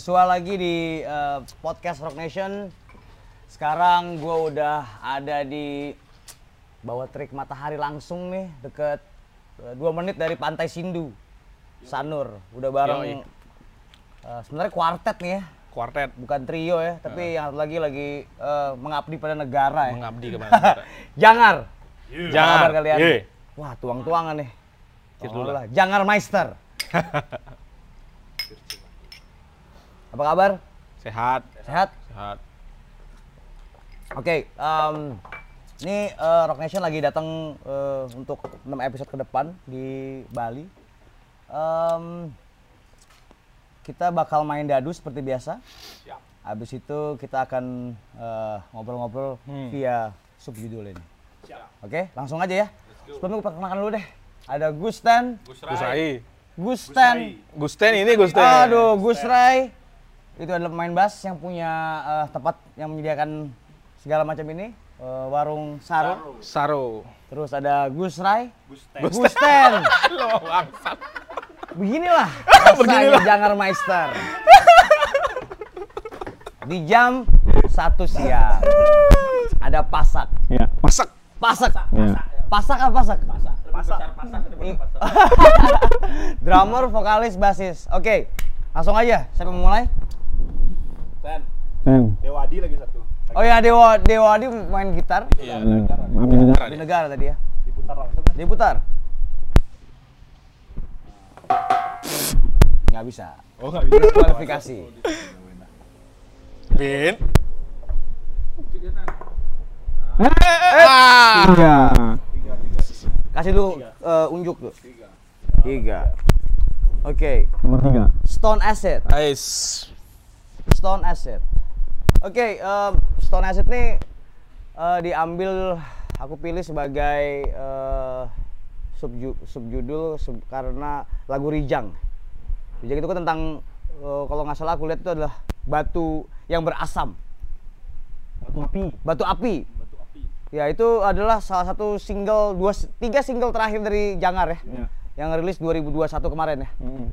Bersua lagi di eh, podcast Rock Nation. Sekarang gue udah ada di bawah terik matahari langsung nih, deket eh, dua menit dari Pantai Sindu, Sanur. Udah bareng Yoi. eh, sebenarnya kuartet nih ya, Kuartet bukan trio ya, tapi yang satu lagi lagi eh, mengabdi pada negara ya. mengabdi kepada negara. Jangar. Apa Jangan. kabar kalian? Ye. Wah, tuang-tuangan nih. Dulu lah. Jangar Meister. Apa kabar? Sehat. Sehat? Sehat. Oke, em, ini eh, Rock Nation lagi datang eh, untuk 6 episode ke depan di Bali. Em, kita bakal main dadu seperti biasa. Siap. Habis itu kita akan eh, ngobrol-ngobrol Hmm. via subjudul ini. Siap. Oke, langsung aja ya. Sebelumnya gue perkenalkan dulu deh. Ada Gusten, Gusai. Gusten, Gusten ini Gusten. Aduh, Gus Ray. Itu adalah pemain bass yang punya eh, tempat yang menyediakan segala macam ini. eh, warung Saru. Saro. Terus ada Gus Ray. Gusten. Lo bangsat. Beginilah rasanya Jangar Meister. Di jam satu siang. Ada pasak. Ya, Masak. Pasak. ya. Pasak apa pasak? I- Drummer, vokalis, basis. Oke, langsung aja. Siapa yang mulai? Sayang, Dewadi lagi satu. Oh ya Dewa Dewa Adi main gitar Iya. ambil negara. di negara tadi ya. Diputar langsung. Diputar. Nggak bisa. Oh nggak bisa. Kualifikasi. Bin. Ah. Tiga. Kasih dulu eh, unjuk tuh. Tiga. Oke. Nomor tiga. Stone Acid. Nice. Stone Acid. Oke, em, Stone Acid nih eh, diambil aku pilih sebagai eh, subju- subjudul sub- karena lagu Rijang. Rijang itu kan tentang eh, kalau nggak salah aku lihat itu adalah batu yang berasam, Batu api. batu api. Ya itu adalah salah satu single dua tiga single terakhir dari Jangar ya, Ya. yang rilis 2021 kemarin ya. Hmm.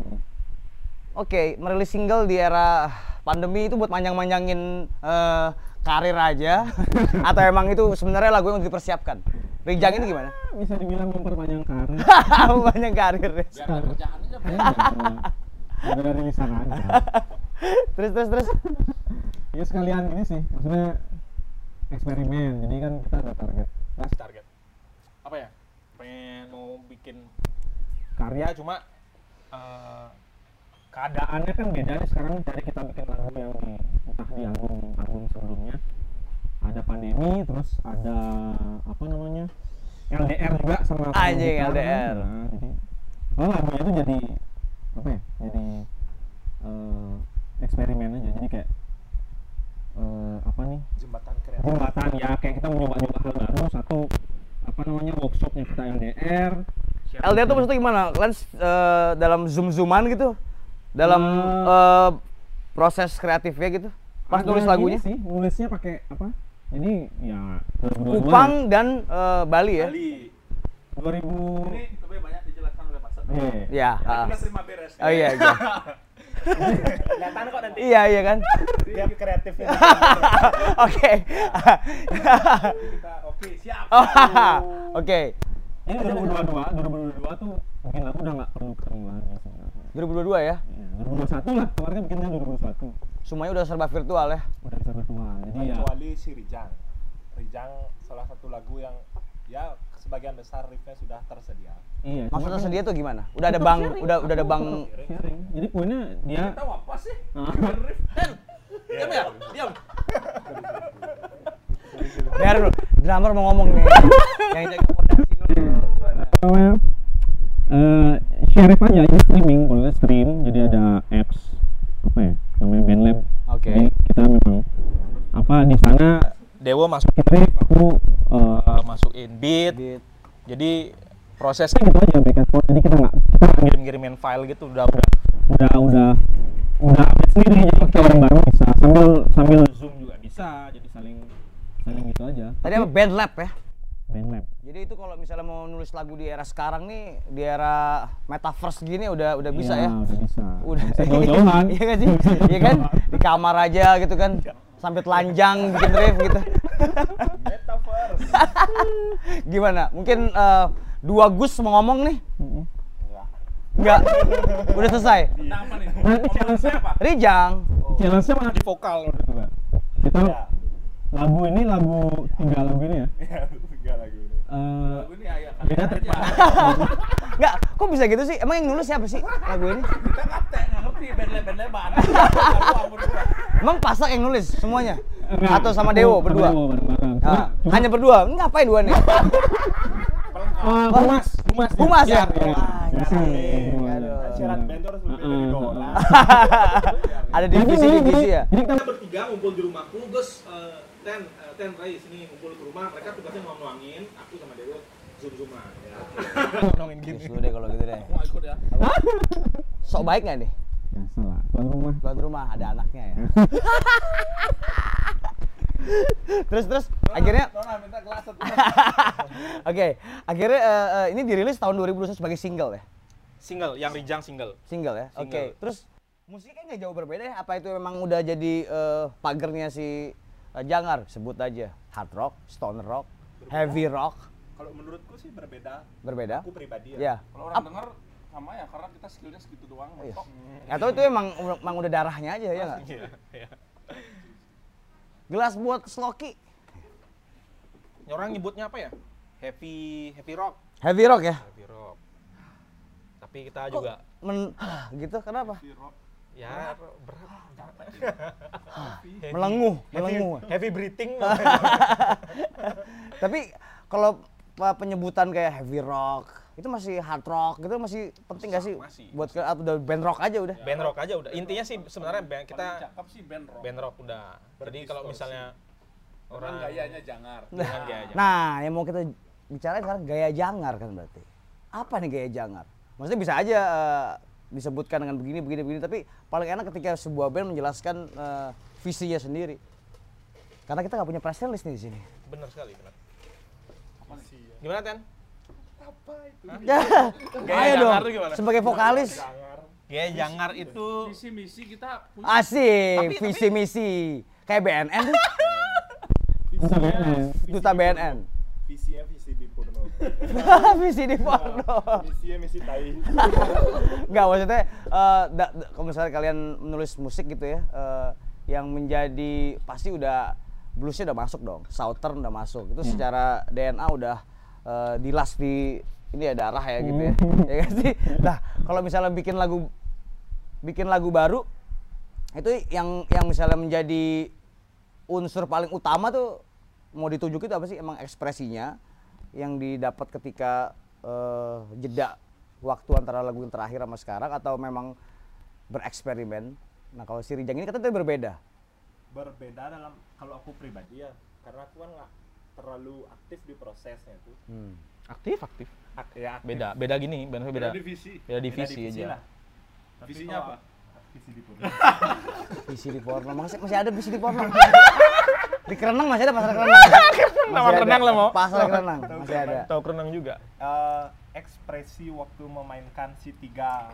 Oke, merilis single di era pandemi itu buat manjang-manjangin eh, karir aja atau emang itu sebenarnya lagu yang dipersiapkan? Rijang ini gimana? Bisa dibilang memperpanjang karir. Banyak karir. ya. Ada dari rilisan aja. terus terus terus. Ya sekalian ini sih, maksudnya eksperimen. Jadi kan kita ada target. Mas target. Apa ya? Pengen mau bikin Karya ya cuma eh, keadaannya kan beda nih sekarang dari kita bikin lagu yang di entah di album album sebelumnya ada pandemi terus ada apa namanya LDR juga sama Anjing, gitar, LDR. nah, jadi oh lagunya itu jadi apa ya jadi eh, eksperimen aja jadi kayak eh, apa nih Jembatan kreatif. jembatan ya kayak kita mencoba-coba hal baru satu apa namanya workshopnya kita LDR LDR tuh maksudnya gimana? Kalian eh, dalam zoom-zooman gitu? Dalam Eh. eh, proses kreatifnya gitu? Pas nulis ini lagunya? sih nulisnya pakai apa jadi ya 2022 Kupang dan eh, Bali ya? Bali. 2000 Ini lebih banyak dijelaskan oleh Pak Sat. Iya. Ya. ah. Kita terima beres. Oh iya, iya. Kelihatan kok nanti. iya iya kan? Tiap kreatifnya. Oke. Kita oke, siap. Oke. Ini 2022, 2022 tuh bikin lagu udah nggak perlu ketemu lagi. 2022 ya. Ya, 2021 lah, kemarin bikinnya 2021. Semuanya udah serba virtual ya. Udah bisa virtual. Jadi ya Kecuali si Rijang. Rijang salah satu lagu yang ya sebagian besar riffnya sudah tersedia. iya. Maksudnya cuma kan tuh gimana? Udah ada bang, udah udah ada bang. sharing. Jadi poinnya dia Tahu apa sih? Ah. Riff. diam ya, diam. Biar dulu. Drummer mau ngomong nih. Yang jaga fondasi dulu. Gimana? apa share aja ini streaming kalau stream jadi ada apps apa ya namanya BandLab Oke. jadi kita memang apa di sana Dewo masuk kirim aku eh, masukin beat. Beat. Jadi prosesnya gitu aja back and forth jadi kita nggak kita ngirim ngirim-ngirimin file gitu udah udah udah udah udah update sendiri jadi kita orang baru bisa sambil sambil zoom juga bisa jadi saling saling gitu aja Tadi apa band lab ya? Bandlab. Jadi itu kalau misalnya mau nulis lagu di era sekarang nih, di era metaverse gini udah udah bisa Iya, ya. Udah bisa. Udah Bisa jauh-jauhan. Iya kan sih? Iya kan? Di kamar aja gitu kan. Sampai telanjang bikin riff gitu. Metaverse. Gimana? Mungkin eh, dua Gus mau ngomong nih? Enggak. Udah selesai. Nah, apa nih? Nanti challenge-nya apa? Rijang. Challenge-nya mana di vokal gua. Kita Ya. lagu ini lagu tiga lagu ini ya. Tiga lagu ini. Eh, Lagu ini ayah tempat. Enggak, kok bisa gitu sih? Emang yang nulis siapa sih lagu ini? Kita nggak ngerti. Emang pasak yang nulis semuanya? Atau sama Dewo berdua? Ah, hanya berdua. Ngapain dua nih? Oh, Humas, Humas. Humas ya? Syarat band harus lebih dari Heeh, dolar. heeh. Ada divisi-divisi ya? Jadi kita bertiga ngumpul di rumahku, Gus, eh, Ten, eh, Ten, Rai, sini ngumpul ke rumah. Mereka tugasnya nuang-nuangin, aku sama Dewo zoom-zooman. Ya. ngomongin Terus dulu deh kalau gitu deh. Aku ikut ya. Sok baik nggak nih? biasa lah, tuan rumah. Tuan rumah ada anaknya ya. terus terus akhirnya Nona minta gelas satu. oke akhirnya eh, eh, ini dirilis tahun 2021 sebagai single ya Single, yang Rijang single. single ya oke Single. terus musiknya nggak jauh berbeda ya apa itu memang udah jadi eh, pagernya si Jangar sebut aja hard rock stone rock heavy rock Kalau menurutku sih berbeda. berbeda Aku pribadi ya ya. Kalau orang dengar sama ya, karena kita skillnya segitu doang. Iya. atau itu emang emang udah darahnya aja ya nggak Iya, iya. gelas buat sloki Orang nyebutnya apa ya? Heavy, heavy rock. heavy rock ya Heavy rock. Tapi kita Kok juga men gitu kenapa ya berat. Heavy- melenguh heavy, melenguh heavy breathing. Tapi kalau penyebutan kayak heavy rock itu masih hard rock gitu masih penting gak sih Masih, buat ke atau udah band rock aja udah. band rock aja udah. Intinya sih sebenarnya band kita cakep sih band rock. band rock udah. Jadi kalau misalnya Orang gayanya jangar. gaya aja. Nah, yang mau kita bicarain sekarang gaya jangar kan berarti. Apa nih gaya jangar? Maksudnya bisa aja eh, disebutkan dengan begini begini begini tapi paling enak ketika sebuah band menjelaskan eh, visinya sendiri. Karena kita nggak punya press release nih di sini. Bener sekali, bener. Gimana, Ten? Ya, Gaya ayo jangar dong. tuh gimana? Sebagai vokalis. Gaya jangar itu Visi misi kita punya Asik, Tapi- visi misi. Kayak BNN tuh, Kita BNN. duta BNN. Visi visi di porno. Misinya misi tai. Enggak maksudnya eh, da- da- kalau misalnya kalian menulis musik gitu ya, eh, yang menjadi pasti udah bluesnya udah masuk dong, southern udah masuk. Itu secara DNA udah eh, dilas di ini ya darah ya gitu ya. ya kan sih? Nah, kalau misalnya bikin lagu bikin lagu baru itu yang yang misalnya menjadi unsur paling utama tuh mau dituju itu apa sih emang ekspresinya yang didapat ketika eh, jeda waktu antara lagu yang terakhir sama sekarang atau memang bereksperimen nah kalau si Rijang ini katanya berbeda Berbeda dalam kalau aku pribadi ya, karena aku kan nggak terlalu aktif di prosesnya tuh. hmm. aktif, aktif. Ak- ya, aktif. Beda, beda gini, beda beda. beda divisi. Beda Beda divisi aja. lah. Tapi Visinya apa? Visi di porno. visi di porno masih masih ada visi di porno di Kerenang masih ada pasar Kerenang Nama Kerenang lah, mau. pasar Kerenang masih ada Tahu renang juga. Eh, ekspresi waktu memainkan si tiga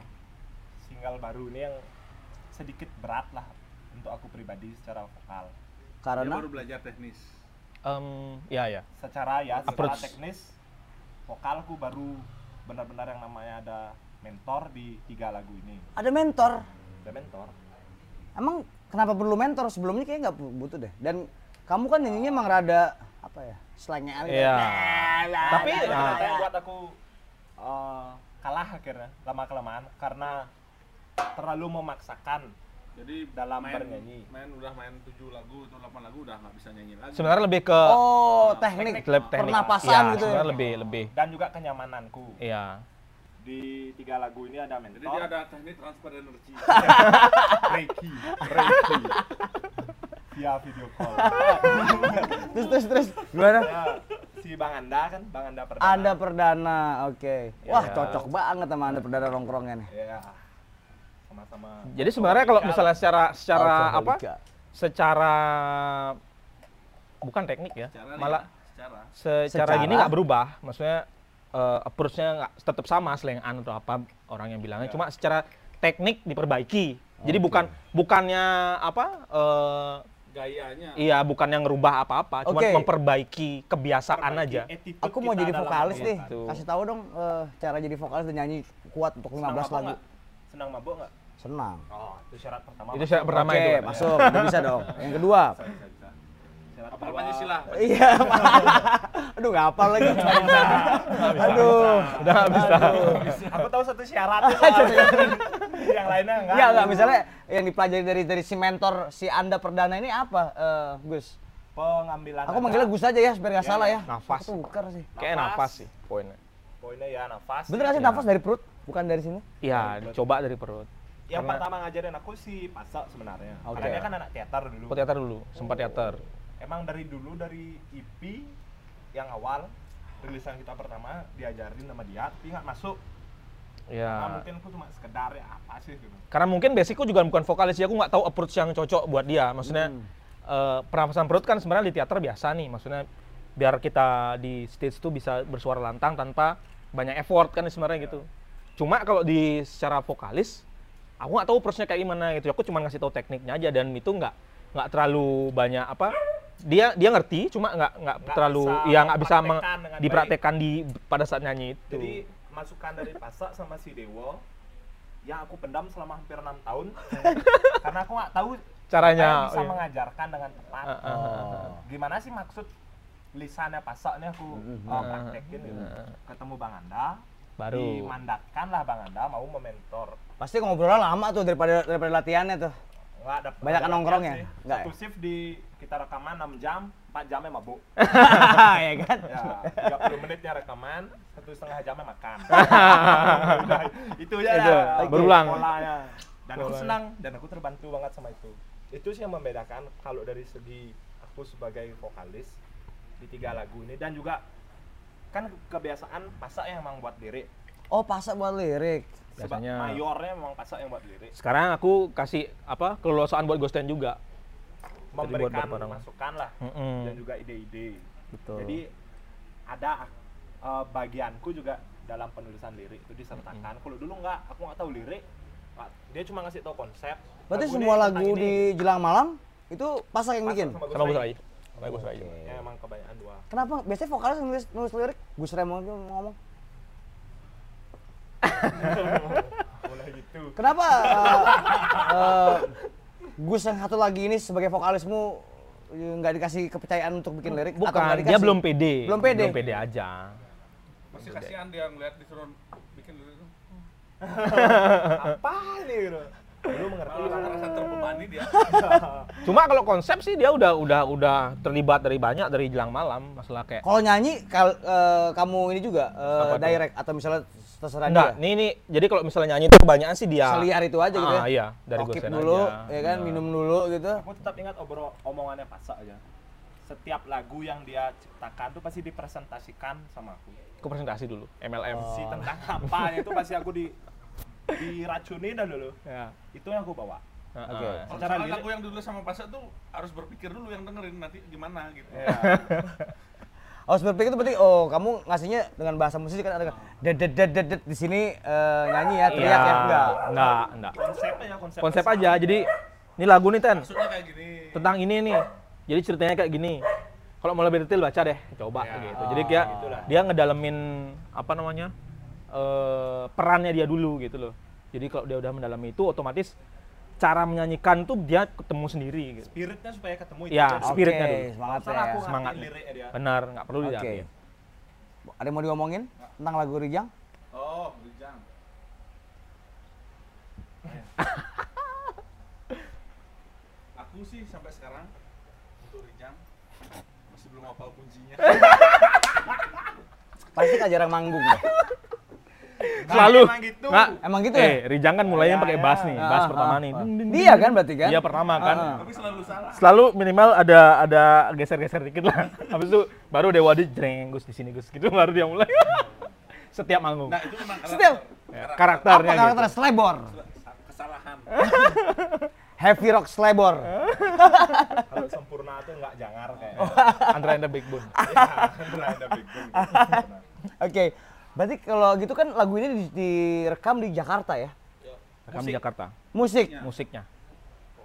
single baru ini yang sedikit berat lah untuk aku pribadi secara vokal. Dia karena baru belajar teknis. Em, ya ya. Secara ya, secara Approach. teknis vokalku baru benar-benar yang namanya ada mentor di tiga lagu ini. ada mentor Ada mentor. emang kenapa perlu mentor sebelumnya kayaknya nggak bu- butuh deh dan kamu kan nyanyinya emang rada apa ya slangnya gitu. Iya. Tapi Tapi, nah. ternyata yang buat aku eh, kalah akhirnya lama kelamaan karena terlalu memaksakan Jadi Dalam main, bernyanyi. main udah main 7 lagu atau 8 lagu udah nggak bisa nyanyi lagi. Sebenarnya lebih ke oh teknik, lab teknik. pernapasan Iya, gitu ya sebenarnya lebih lebih. dan juga kenyamananku. Iya. Di tiga lagu ini ada Jadi mentor. dia ada teknik transfer energi. Reiki, Reiki. Via video call. terus terus terus gimana ya, si Bang Anda kan, Bang Anda perdana. Anda perdana, oke. Wah, Ya. cocok banget sama Anda perdana nongkrongnya nih. Ya. Sama-sama. Jadi sebenarnya kalau misalnya secara secara apa? Alkoholika. Secara bukan teknik ya. Secara Malah secara secara, Secara- gini nggak berubah maksudnya eh, approach-nya nggak tetap sama selengan atau apa orang yang bilangnya Ya. cuma secara teknik diperbaiki jadi bukan bukannya apa eh, gayanya iya bukan yang ngerubah apa-apa cuma Oke. memperbaiki kebiasaan Perbaiki aja Aku mau jadi vokalis nih. Gitu. Kasih tahu dong eh, cara jadi vokalis dan nyanyi kuat untuk 15 Senang mabok lagu. Senang mabuk nggak? Senang. Oh, itu syarat pertama. itu syarat pertama Oke, itu masuk. Udah bisa dong. Yang kedua. bisa bisa apa. Pancasila Iya. Aduh, nggak hafal lagi. Aduh. udah nggak bisa Aku tahu satu syarat soalnya. yang lainnya enggak. Iya, enggak misalnya yang dipelajari dari dari si mentor si Anda perdana ini apa, eh, Gus? pengambilan Aku manggilnya Gus aja ya, biar nggak Iya, salah ya. nafas. Tukar sih. kayak Nafas. sih poinnya Poinnya ya nafas. Bener nggak sih Iya. nafas dari perut, bukan dari sini? iya coba dari perut Yang Karena- pertama ngajarin aku si Pasa sebenarnya. Oke. Karena dia kan anak teater dulu. aku teater dulu sempat teater Emang dari dulu dari EP yang awal rilisan kita pertama diajarin sama dia, tapi nggak masuk. Nah, ya mungkin aku cuma sekedar ya apa sih? gitu. karena mungkin basicku juga bukan vokalis ya aku nggak tahu approach yang cocok buat dia. Maksudnya eh, pernafasan perut kan sebenarnya di teater biasa nih. Maksudnya biar kita di stage tuh bisa bersuara lantang tanpa banyak effort kan sebenarnya gitu. Cuma kalau di secara vokalis aku nggak tahu approachnya kayak gimana gitu. Aku cuma ngasih tahu tekniknya aja dan itu nggak nggak terlalu banyak apa dia dia ngerti cuma nggak nggak terlalu bisa ya nggak bisa dipraktekkan di pada saat nyanyi itu Jadi masukan dari Pasa sama si Dewo yang aku pendam selama hampir enam tahun karena aku nggak tahu caranya bisa oh iya. mengajarkan dengan tepat. Ah, ah, ah, ah. Gimana sih maksud lisannya Pasa ini aku uh, praktekin gitu. Ketemu Bang Anda, baru dimandatkan lah Bang Anda mau mementor. Pasti ngobrolnya lama tuh daripada daripada latihannya tuh. Nggak ada Banyak nongkrong ya? sih. Nggak Satu shift di kita rekaman 6 jam, 4 jamnya mabuk. ya kan? Ya, 30 menitnya rekaman, satu setengah jamnya makan. Udah, itu aja Itu, lah. berulang. polanya. Dan aku Polanya. senang dan aku terbantu banget sama itu. Itu sih yang membedakan kalau dari segi aku sebagai vokalis di tiga lagu ini dan juga kan kebiasaan pasak yang emang buat lirik. Oh, pasak buat lirik. Sebab Biasanya- mayornya memang pasak yang buat lirik. sekarang aku kasih apa kelulusan buat Ghost Band juga Memberikan masukan lah Mm-mm. dan juga ide-ide. Betul. Jadi ada uh, bagianku juga dalam penulisan lirik itu disertakan. Kalau dulu nggak, aku nggak tahu lirik. Dia cuma ngasih tahu konsep. Berarti Lagu semua ini lagu tentang di ini. Jelang Malam itu pasak yang bikin. sama Gus Rai. Rai sama Gus Rai. Ya emang kebanyakan dua. Kenapa? Biasanya vokalis nulis, nulis lirik. Gus Raymond itu ngomong. Mulai gitu. Kenapa eh, eh, Gus yang satu lagi ini sebagai vokalismu eh, nggak dikasih kepercayaan untuk bikin lirik? atau nggak bukan dia dikasih? belum pede Belum pede? belum pede aja masih kasihan dia ngeliat disuruh bikin itu Apa nih gitu? Belum mengerti. malah merasa terbebani dia cuma kalau konsep sih dia udah udah udah terlibat dari banyak dari jelang malam masalah kayak Kalau nyanyi, kal- eh, kamu ini juga tuh? direct atau misalnya terserah enggak dia? nih ini jadi kalau misalnya nyanyi itu kebanyakan sih dia Seliar itu aja gitu ya? ah, iya dari Rokip dulu, aja. ya kan, Iya. minum dulu gitu. Aku tetap ingat obrol omongannya Pasak aja. Setiap lagu yang dia ciptakan tuh pasti dipresentasikan sama aku. aku presentasi dulu MLM Oh. Si tentang apa itu pasti aku di diracuni dah dulu. ya Itu yang aku bawa. Oke. Kalau Secara lagu yang dulu sama Pasha tuh harus berpikir dulu yang dengerin nanti gimana gitu Ya. Harus berpikir itu berarti oh kamu ngasihnya dengan bahasa musik kan ada dedet dedet dedet di sini eh, nyanyi ya teriak Iya, ya enggak. enggak enggak Konsep aja konsep. konsep aja jadi ini lagu nih ten maksudnya kayak gini tentang ini nih jadi ceritanya kayak gini kalau mau lebih detail baca deh coba Ya. gitu jadi dia Itulah. dia ngedalemin apa namanya eh, perannya dia dulu gitu loh jadi kalau dia udah mendalami itu otomatis cara menyanyikan tuh dia ketemu sendiri gitu Spiritnya supaya ketemu itu. Ya, aja. spiritnya Oke, dulu. semangat Nggak ya. liriknya dia. benar nggak perlu Oke. diartiin Ada yang mau diomongin tentang lagu Rijang? oh Rijang aku sih sampai sekarang untuk Rijang masih belum hafal kuncinya Pasti kan jarang manggung deh. selalu emang gitu. nggak Emang gitu eh ya? Rijang kan mulainya Ya, pakai bass nih Ah, bass ah, pertama ah, nih ah. Dia ding, kan berarti kan? dia pertama kan Ah, ah. tapi selalu salah selalu minimal ada ada geser-geser dikit lah. Habis itu baru Dewa di jreng Gus di sini Gus gitu baru dia mulai. Setiap manggung. nah itu memang Setiap Ya, apa karakternya karakter gitu. selebor? kesalahan Heavy Rock Slebor. Kalau sempurna tuh nggak jangar kayak. Andra and the Big Bone. Iya, Andra and the Big Bone. Oke. Berarti kalau gitu kan lagu ini di- direkam di Jakarta ya? Rekam di Jakarta. Musik. Musiknya.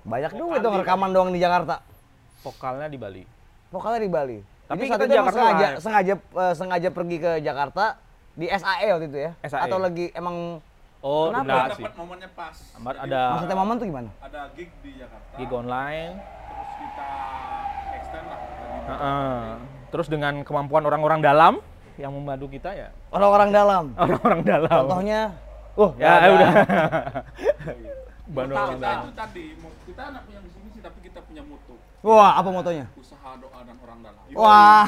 Banyak juga dong rekaman doang di Jakarta. Vokalnya di Bali. Vokalnya di Bali. Tapi Jadi saat kita itu emang Jakarta sengaja live. sengaja eh, sengaja pergi ke Jakarta di SAE waktu itu ya? SAE. Atau lagi emang Oh, Kenapa? enggak sih. dapat momennya pas. Jadi ada maksudnya momen tuh gimana? ada gig di Jakarta. gig online. Terus kita extend lah lagi. Heeh. Terus dengan kemampuan orang-orang dalam yang membantu kita ya Orang-orang dalam. orang-orang dalam. Contohnya, uh, Ya, ada. udah. Bantu orang kita dalam. itu tadi, kita anak yang di sini sih, tapi kita punya moto. Wah, apa motonya? Usaha doa dan orang dalam. Wah,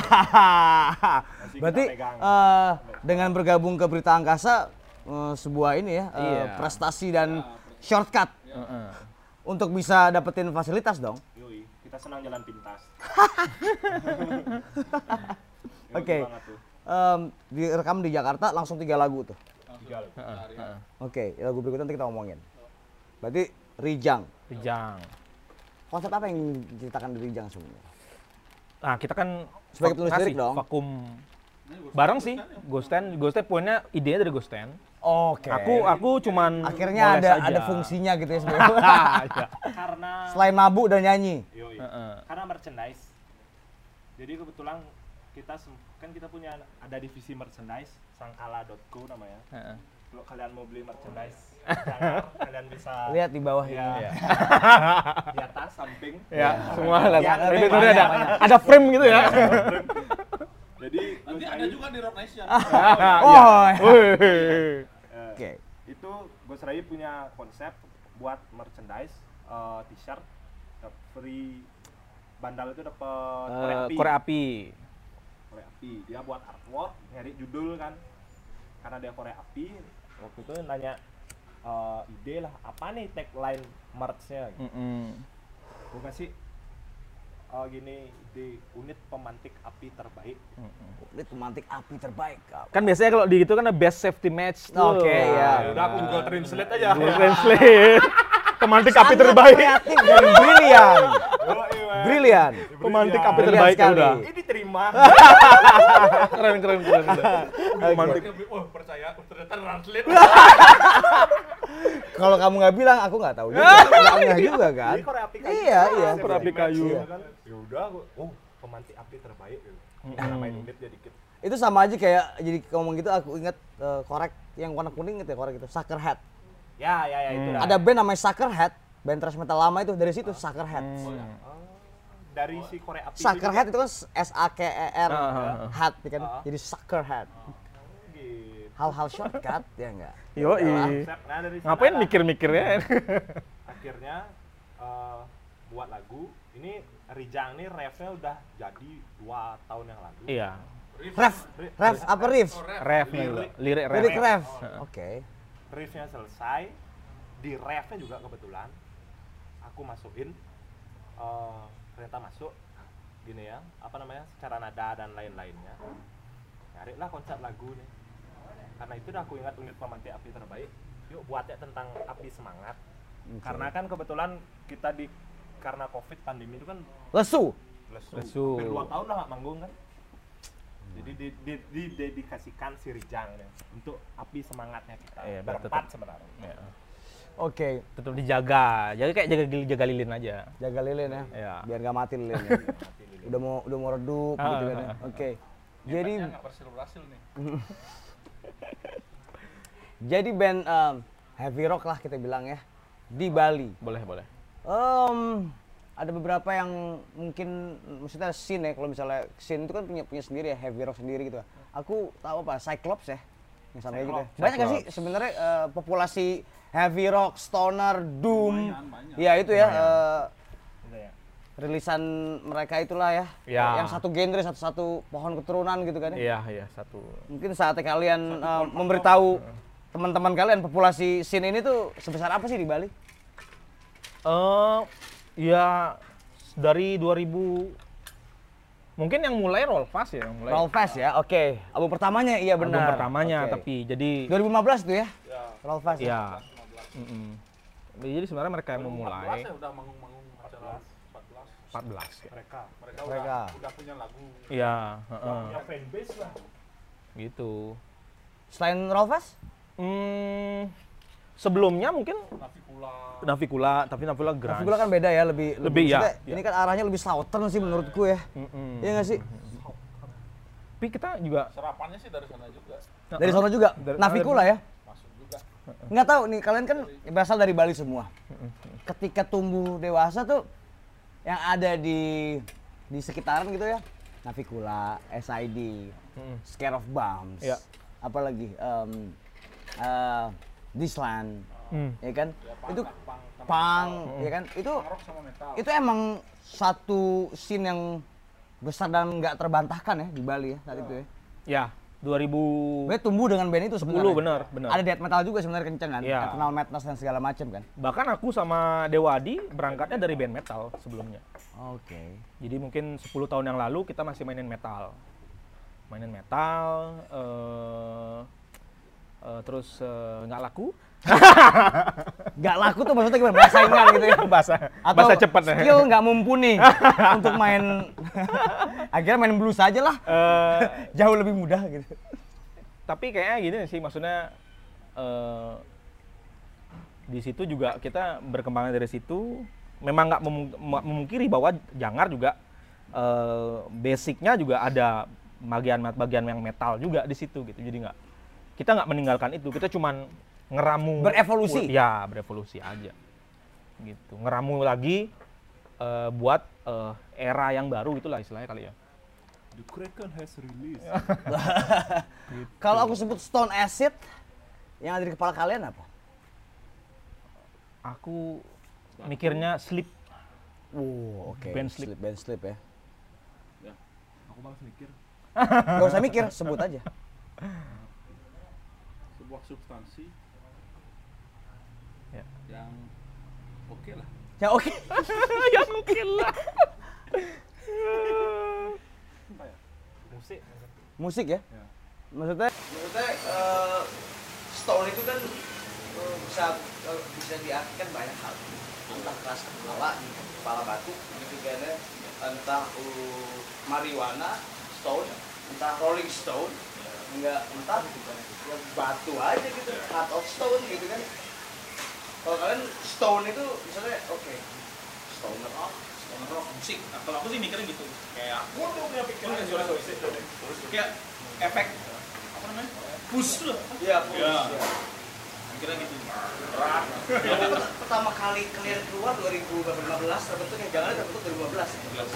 berarti eh, dengan bergabung ke Berita Angkasa eh, sebuah ini ya eh, Iya. prestasi dan shortcut Heeh. untuk bisa dapetin fasilitas dong. Yoi, kita senang jalan pintas. Oke. banget Em, direkam di Jakarta langsung tiga lagu tuh. Tiga. Heeh, heeh. Oke, lagu berikutnya nanti kita ngomongin. Berarti Rijang. Rijang. Konsep apa yang diceritakan di Rijang sebenarnya? Nah, kita kan Sebagai penulis lirik dong. Vakum bareng sih, Ghosten. Ghosten punya idenya dari Ghosten. Oke. Aku aku cuman akhirnya ada aja. ada fungsinya gitu ya sebenarnya. Iya. Karena Selain mabuk dan nyanyi. Yoi. Heeh. Karena merchandise. Jadi kebetulan kita kan kita punya ada divisi merchandise sangkala.co namanya. Heeh. Kalau kalian mau beli merchandise, kalian bisa Lihat di bawah ya, ini. di atas samping. Ya, semua lah. Ya, banyak, tuh ada banyak. ada frame gitu ya. Jadi Nanti ada juga di Rock Nation. Oh, Wih. eh, Oke. Itu Ghost Rai punya konsep buat merchandise eh, t-shirt free bandal itu dapat korek Eh, api. korek api. Korek api dia buat artwork nyari judul kan karena dia korek api waktu itu nanya eh, ide lah apa nih tagline merchnya gitu. Mm-mm. gue kasih eh, gini ide unit pemantik api terbaik Ini pemantik api terbaik. Kan biasanya kalau di gitu kan ada best safety match. Oke, ya. Ya udah aku Google Translate aja Google Translate. Pemantik api terbaik. Kreatif dan brilian. Brilian. Pemantik api terbaik sekali. udah. ini diterima Keren keren keren. keren. Pemantik oh percaya, oh, ternyata translate. Kalau kamu nggak bilang, aku nggak tahu juga. Nggak juga kan? Iya, iya. Safety Korek api match, kayu. iya kan ya udah aku oh pemantik api terbaik gitu namain unitnya dikit Itu sama aja kayak jadi ngomong gitu aku ingat eh, korek yang warna kuning gitu ya korek itu Sucker Head. Ya ya ya itu dah. Ada band namanya Sucker Head, band thrash metal lama itu dari situ Sucker Head. Oh, dari si korek api Sucker Head itu kan S A K E R Ah, ah, ah. Head ya kan. Ah. Jadi Sucker Head. gitu. Hal-hal shortcut ya enggak? Yoi. Konsep. Nah, dari Ngapain lah. mikir-mikir ya? akhirnya eh, buat lagu ini Rijang nih refnya udah jadi dua tahun yang lalu Iya. Ref, ref apa? Oh. Refnya juga. Lirik ref. Lirik ref. Oh. Oke. Riffnya selesai di refnya juga kebetulan. Aku masukin eh, ternyata masuk gini ya apa namanya secara nada dan lain-lainnya. Carilah konsep lagu nih karena itu udah aku ingat unit pemantik api terbaik. Yuk buatnya tentang api semangat. Karena kan kebetulan kita di karena covid pandemi itu kan Lesu. lesu, Lesu. hampir dua tahun lah nggak manggung kan jadi di, di, didedikasikan si Rijang nih untuk api semangatnya kita Iya, biar berempat tetap- sebenarnya Ya. Oke, Tetap dijaga. Jadi kayak jaga jaga lilin aja. jaga lilin ya. Iya. Biar nggak mati lilin. ya. udah mau udah mau redup Ah, gitu kan. ah, ya. ah. Oke. Jadi Hebatnya nggak berhasil berhasil nih. jadi band em, heavy rock lah kita bilang ya di Bali. Boleh, boleh. Em, ada beberapa yang mungkin maksudnya scene ya kalau misalnya scene itu kan punya punya sendiri ya heavy rock sendiri gitu. Aku tahu apa Cyclops ya yang sama kayak gitu. ya. Cyclops. Banyak nggak sih sebenarnya eh, populasi heavy rock, stoner, doom. Lumayan, banyak. Ya itu ya eh, Gitu ya. rilisan mereka itulah ya. Ya. Yang satu genre, satu-satu pohon keturunan gitu kan ya. Iya, iya, satu. Mungkin saatnya kalian eh, memberitahu teman-teman kalian populasi scene ini tuh sebesar apa sih di Bali? Eh, ya dari 2000 mungkin yang mulai roll fast ya, yang mulai. Roll Fast ya, oke. Album pertamanya iya album benar. pertamanya Oke. tapi jadi 2015 tuh ya? Roll Fast. ya mm-mm. jadi sebenarnya mereka yang 14 memulai ya udah manggung-manggung acara 14 14 ya. mereka mereka, Mereka. udah udah punya lagu Iya, heeh. punya fanbase lah gitu. Selain Rolfes? Hmm, sebelumnya mungkin Navikula Navikula, tapi Navikula grunge. Navikula kan beda ya, lebih Lebih, ya, ya. Ini kan arahnya lebih southern sih menurutku ya. Mm-mm. Iya nggak sih? Tapi kita juga serapannya sih dari sana juga Dari sana juga. Dari- Navikula ya. masuk juga Nggak tahu nih, kalian kan berasal dari Bali semua. Ketika tumbuh dewasa tuh yang ada di di sekitaran gitu ya. Navikula, SID. Scare of Bombs. Iya. Apalagi um, Disland, Hmm. ya kan? punk itu sama punk, ya kan? Itu itu emang satu scene yang besar dan nggak terbantahkan ya di Bali ya saat itu ya. Ya, 2010 Sebenarnya tumbuh dengan band itu sebenarnya. benar, benar. Ada death metal juga sebenarnya kenceng kan. Iya. Eternal Madness dan segala macam kan. Bahkan aku sama Dewadi berangkatnya dari band metal sebelumnya. Oke. Jadi mungkin 10 tahun yang lalu kita masih mainin metal. Mainin metal, eh, eh, terus eh, nggak laku. Gak laku tuh maksudnya gimana? Bahasa saingan gitu ya. bahasa Atau bahasa cepat. skill nggak mumpuni untuk main. Akhirnya main blues aja lah. Eh, Jauh lebih mudah gitu. tapi kayaknya gini sih maksudnya eh, di situ juga kita berkembang dari situ memang nggak memung- memungkiri bahwa jangar juga eh, basicnya juga ada bagian-bagian yang metal juga di situ gitu jadi nggak kita nggak meninggalkan itu kita cuman ngeramu Berevolusi. ya berevolusi aja gitu ngeramu lagi eh, buat eh, era yang baru itulah istilahnya kali ya The Kraken has released Kalau aku sebut Stone Acid, yang ada di kepala kalian apa? aku mikirnya sleep Wow, oke. Band Sleep. Band sleep ya. ya aku malas mikir Gak usah mikir, sebut aja. sebuah substansi Ya. yang oke lah Ya oke. ya mungkin lah apa ya musik Musik ya? Ya. Maksudnya? Maksudnya eh, Stone itu kan eh, bisa eh, bisa diartikan banyak hal. Entah keras kepala, kepala batu, gitu kan. Entah uh, marijuana, stone, entah rolling stone, enggak entah ya batu aja gitu, heart of stone gitu kan. Kalau kalian stone itu misalnya oke, stoner rock, Stoner rock musik. Nah, kalau aku sih mikirnya gitu. Kayak aku tuh punya pikiran sorry, sorry, sorry. Kayak efek apa namanya? Push tuh. Iya, push, Iya. ya. Mikirnya gitu. Pert- pertama kali kalian keluar 2015 terbentuk yang jangan terbentuk 2015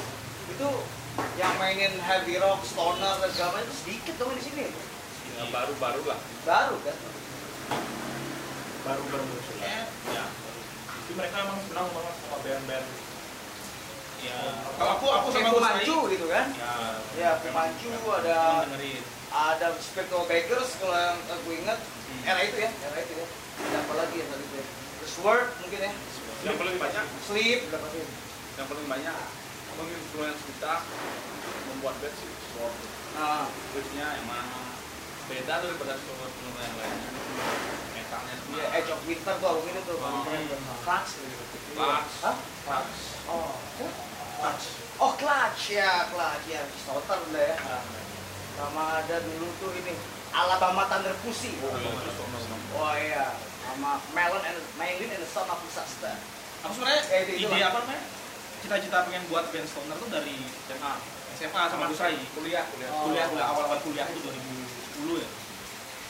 itu yang mainin heavy rock, stoner dan segala macam sedikit dong di sini ya, baru-baru lah baru kan Baru baru muncul. Ya. ya. Tapi mereka emang senang banget sama band-band. Ya. Kalau aku aku sama Pumancu Rai. gitu kan Ya. ya Pumancu ada dengerin. ada Spectral Beggars kalau yang aku ingat era itu ya era itu ya dan apa lagi yang tadi itu ya The Sword mungkin ya yang paling banyak Sleep yang paling banyak menginfluence kita membuat band sih Sword nah riffnya emang beda daripada solo-solo yang lainnya metalnya semua ya Edge of Winter tuh album ini tuh Oh. Clutch gitu Clutch. Hah? Clutch. Oh, clutch. Oh, clutch ya, clutch ya. Stoner udah ya. Sama ada dulu tuh ini Alabama Thunder Pussy. Oh iya, sama Melon and Melon and the Son of Disaster. Aku sebenarnya Eh, itu- ide apa namanya? Cita-cita pengen buat band stoner tuh dari SMA. SMA sama Gus Rai. kuliah kuliah Oh. Kuliah, kuliah awal-awal kuliah itu 2010 ya.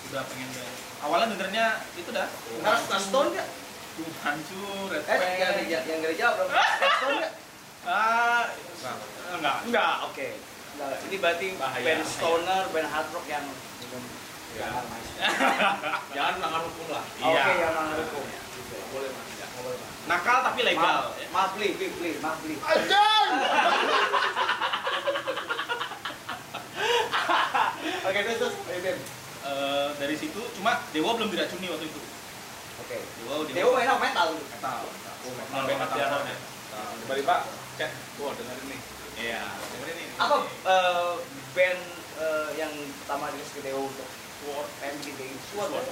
Udah pengen band. Awalnya dengernya itu dah. Harus suka Stone nggak? Tuh hancur, Red Eh, yang gereja, yang gereja belum. Stone nggak? Ah, enggak. Enggak, oke. Ini berarti Bahaya, band stoner, band hard rock yang Ya. Jangan, Mas. jangan melanggar hukum lah Oke, Iya. yang melanggar hukum. boleh mas Nakal tapi legal. Maaf, maaf beli, beli, beli, maaf beli. Oke, terus terus, ayo, Ben. Eh, dari situ cuma Dewa belum diracuni waktu itu. Oke. Dewa Dewa, Dewa main apa metal metal. oh Metal, metal metal, ya metal. tiba-tiba cek wah dengerin nih Iya, dengerin nih. Apa eh, band eh, yang pertama di ke Dewa untuk Sword, MGD Sword? ya?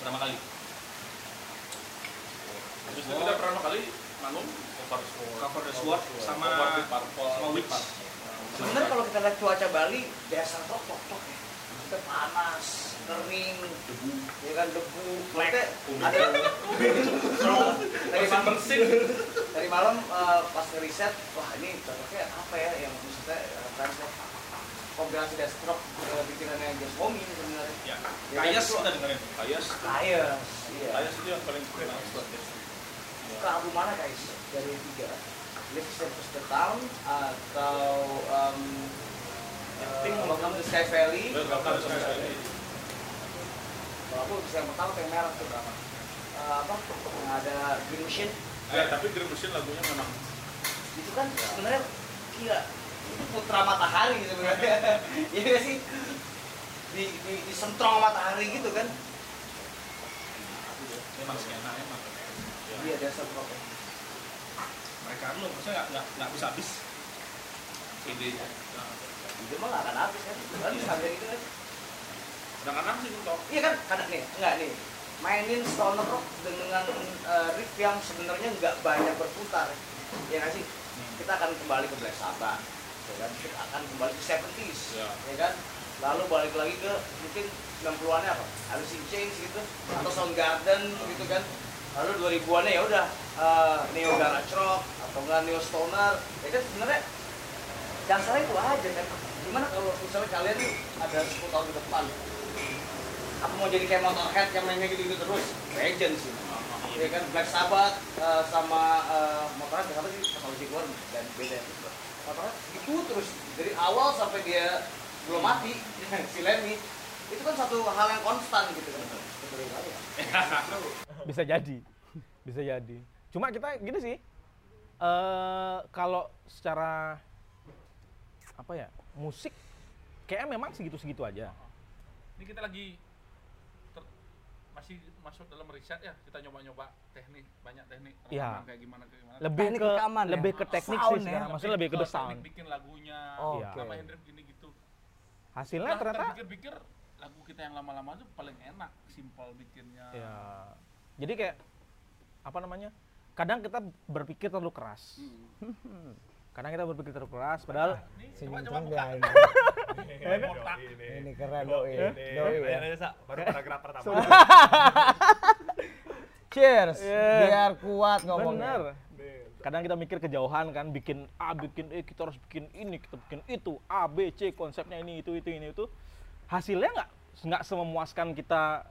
Pertama kali. Terus kita pertama kali manggung cover sword. Cover the Sword sama- the sama Witch. Sebenarnya kalau kita lihat cuaca Bali dasar tok tok tok ya. Kita panas, kering, debu, ya kan debu. Maksudnya ada dari malam dari malam eh, pas ngeriset, wah ini cocoknya apa ya yang maksudnya eh, translate kombinasi deathstroke eh, bikinannya Josh Homme ini sebenarnya. Ya. Ya, Kayas itu- kita dengerin. Kayas. Kayas, iya. Kayas itu yang paling keren buat. Ke album mana guys? Dari tiga. Live Service the Town atau um, uh, Welcome to Sky Valley. Welcome to Sky Valley. Kalau aku bisa yang pertama yang merah tuh berapa? Eh, apa? Yang ada Green Machine. Ya, tapi Green Machine lagunya memang Itu kan sebenarnya gila. Itu putra matahari sebenarnya. Iya nggak sih? Di, di, disentrong matahari gitu kan? Memang skena emang. Iya dasar rock. Mereka lu maksudnya nggak nggak bisa habis idenya. Itu mah nggak akan habis kan? Kan bisa habis gitu kan? kadang-kadang sih untuk Iya kan, kadang nih, enggak nih. Mainin stoner rock dengan eh, riff yang sebenarnya nggak banyak berputar. Ya nggak sih? Kita akan kembali ke Black Sabbath. Ya kan? Kita akan kembali ke 70s. Ya. Ya kan? Lalu balik lagi ke mungkin 90-annya apa? Alice in Chains gitu atau Soundgarden gitu kan. Lalu 2000-annya ya udah eh, neo garage rock atau enggak neo stoner. Ya kan sebenarnya dasarnya itu aja kan. Gimana kalau misalnya kalian ada 10 tahun ke depan apa mau jadi kayak Motorhead yang mainnya gitu-gitu terus legend sih ya kan Black Sabbath eh, sama uh, Motorhead Black sih sama Ozzy keluar dan beda Motorhead gitu terus dari awal sampai dia belum mati si Lemmy itu kan satu hal yang konstan gitu kan. bisa jadi bisa jadi cuma kita gini sih eh kalau secara apa ya musik kayaknya memang segitu-segitu aja Ini kita lagi ter- masih masuk dalam riset ya. Kita nyoba-nyoba teknik, banyak teknik rekaman kayak gimana kayak gimana. lebih Teknik ke rekaman ya? lebih ke teknik Sound sih ya? sekarang maksudnya lebih ke teknik sound bikin lagunya. Oh, oke. Nama Hendrik gini gitu. hasilnya Nah, ternyata pikir-pikir lagu kita yang lama-lama tuh paling enak, simpel bikinnya. ya jadi kayak apa namanya kadang kita berpikir terlalu keras. Hmm. kadang kita berpikir terlalu keras padahal Nih, Senyum tengah ini. Botak. ini keren doi doi ya baru paragraf pertama. Cheers. Yeah. biar kuat ngomongnya. Bener. Kadang kita mikir kejauhan kan bikin A bikin E kita harus bikin ini kita bikin itu A B C konsepnya ini itu itu ini itu hasilnya nggak nggak sememuaskan kita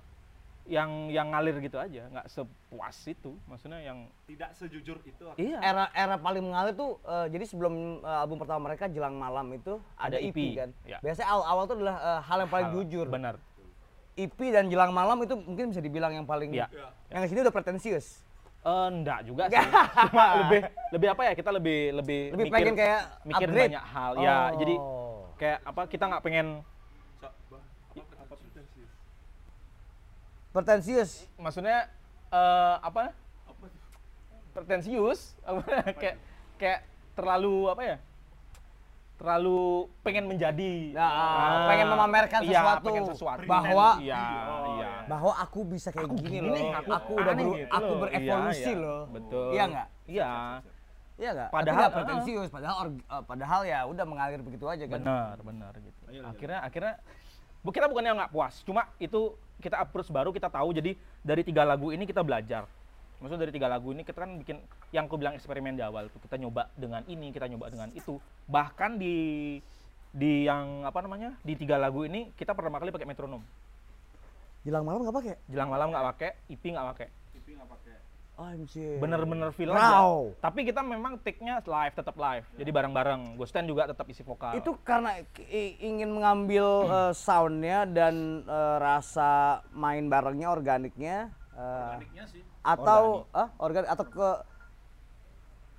yang yang ngalir gitu aja nggak sepuas itu maksudnya yang tidak sejujur itu iya era era paling mengalir tuh eh, jadi sebelum eh, album pertama mereka Jelang Malam itu ada, Ada EP, EP, kan. ya. Biasanya awal awal tuh adalah eh, hal yang paling Hal- jujur. benar EP dan Jelang Malam itu mungkin bisa dibilang yang paling Iya. yang di sini udah pretensius. Eh, enggak juga sih cuma lebih lebih apa ya kita lebih lebih Lebih mikir- pengen kayak mikir upgrade. banyak hal ya Oh. jadi kayak apa kita nggak pengen Sa- bah, apa apa pretensius? Pretensius. maksudnya eh, apa pretensius apa kayak kayak terlalu apa ya terlalu pengen menjadi Nah, Ah, pengen memamerkan iya, sesuatu. pengen sesuatu Bahwa- iya Oh, iya Bahwa aku bisa kayak Aku gini, gini loh. Aku, aku udah beru- gitu aku berevolusi Iya, iya. loh. betul Iya nggak? iya Iya nggak? Padahal- Tapi nggak pretensius, padahal org- eh, padahal ya udah mengalir begitu aja kan. benar benar gitu akhirnya akhirnya bu kita bukannya nggak puas cuma itu kita approach baru kita tahu. Jadi dari tiga lagu ini kita belajar. Maksudnya dari tiga lagu ini kita kan bikin yang aku bilang eksperimen di awal tuh kita nyoba dengan ini kita nyoba dengan itu. Bahkan di di yang apa namanya di tiga lagu ini kita pertama kali pakai metronom Jelang malam nggak pakai? jelang malam nggak pakai IP nggak pakai. TV nggak pakai. Anjir. bener-bener feel Wow. aja tapi kita memang take-nya live tetap live jadi bareng-bareng Ghosten juga tetap isi vokal Itu karena ingin mengambil eh, soundnya dan eh, rasa main barengnya organiknya eh, Organiknya sih. atau organik atau ke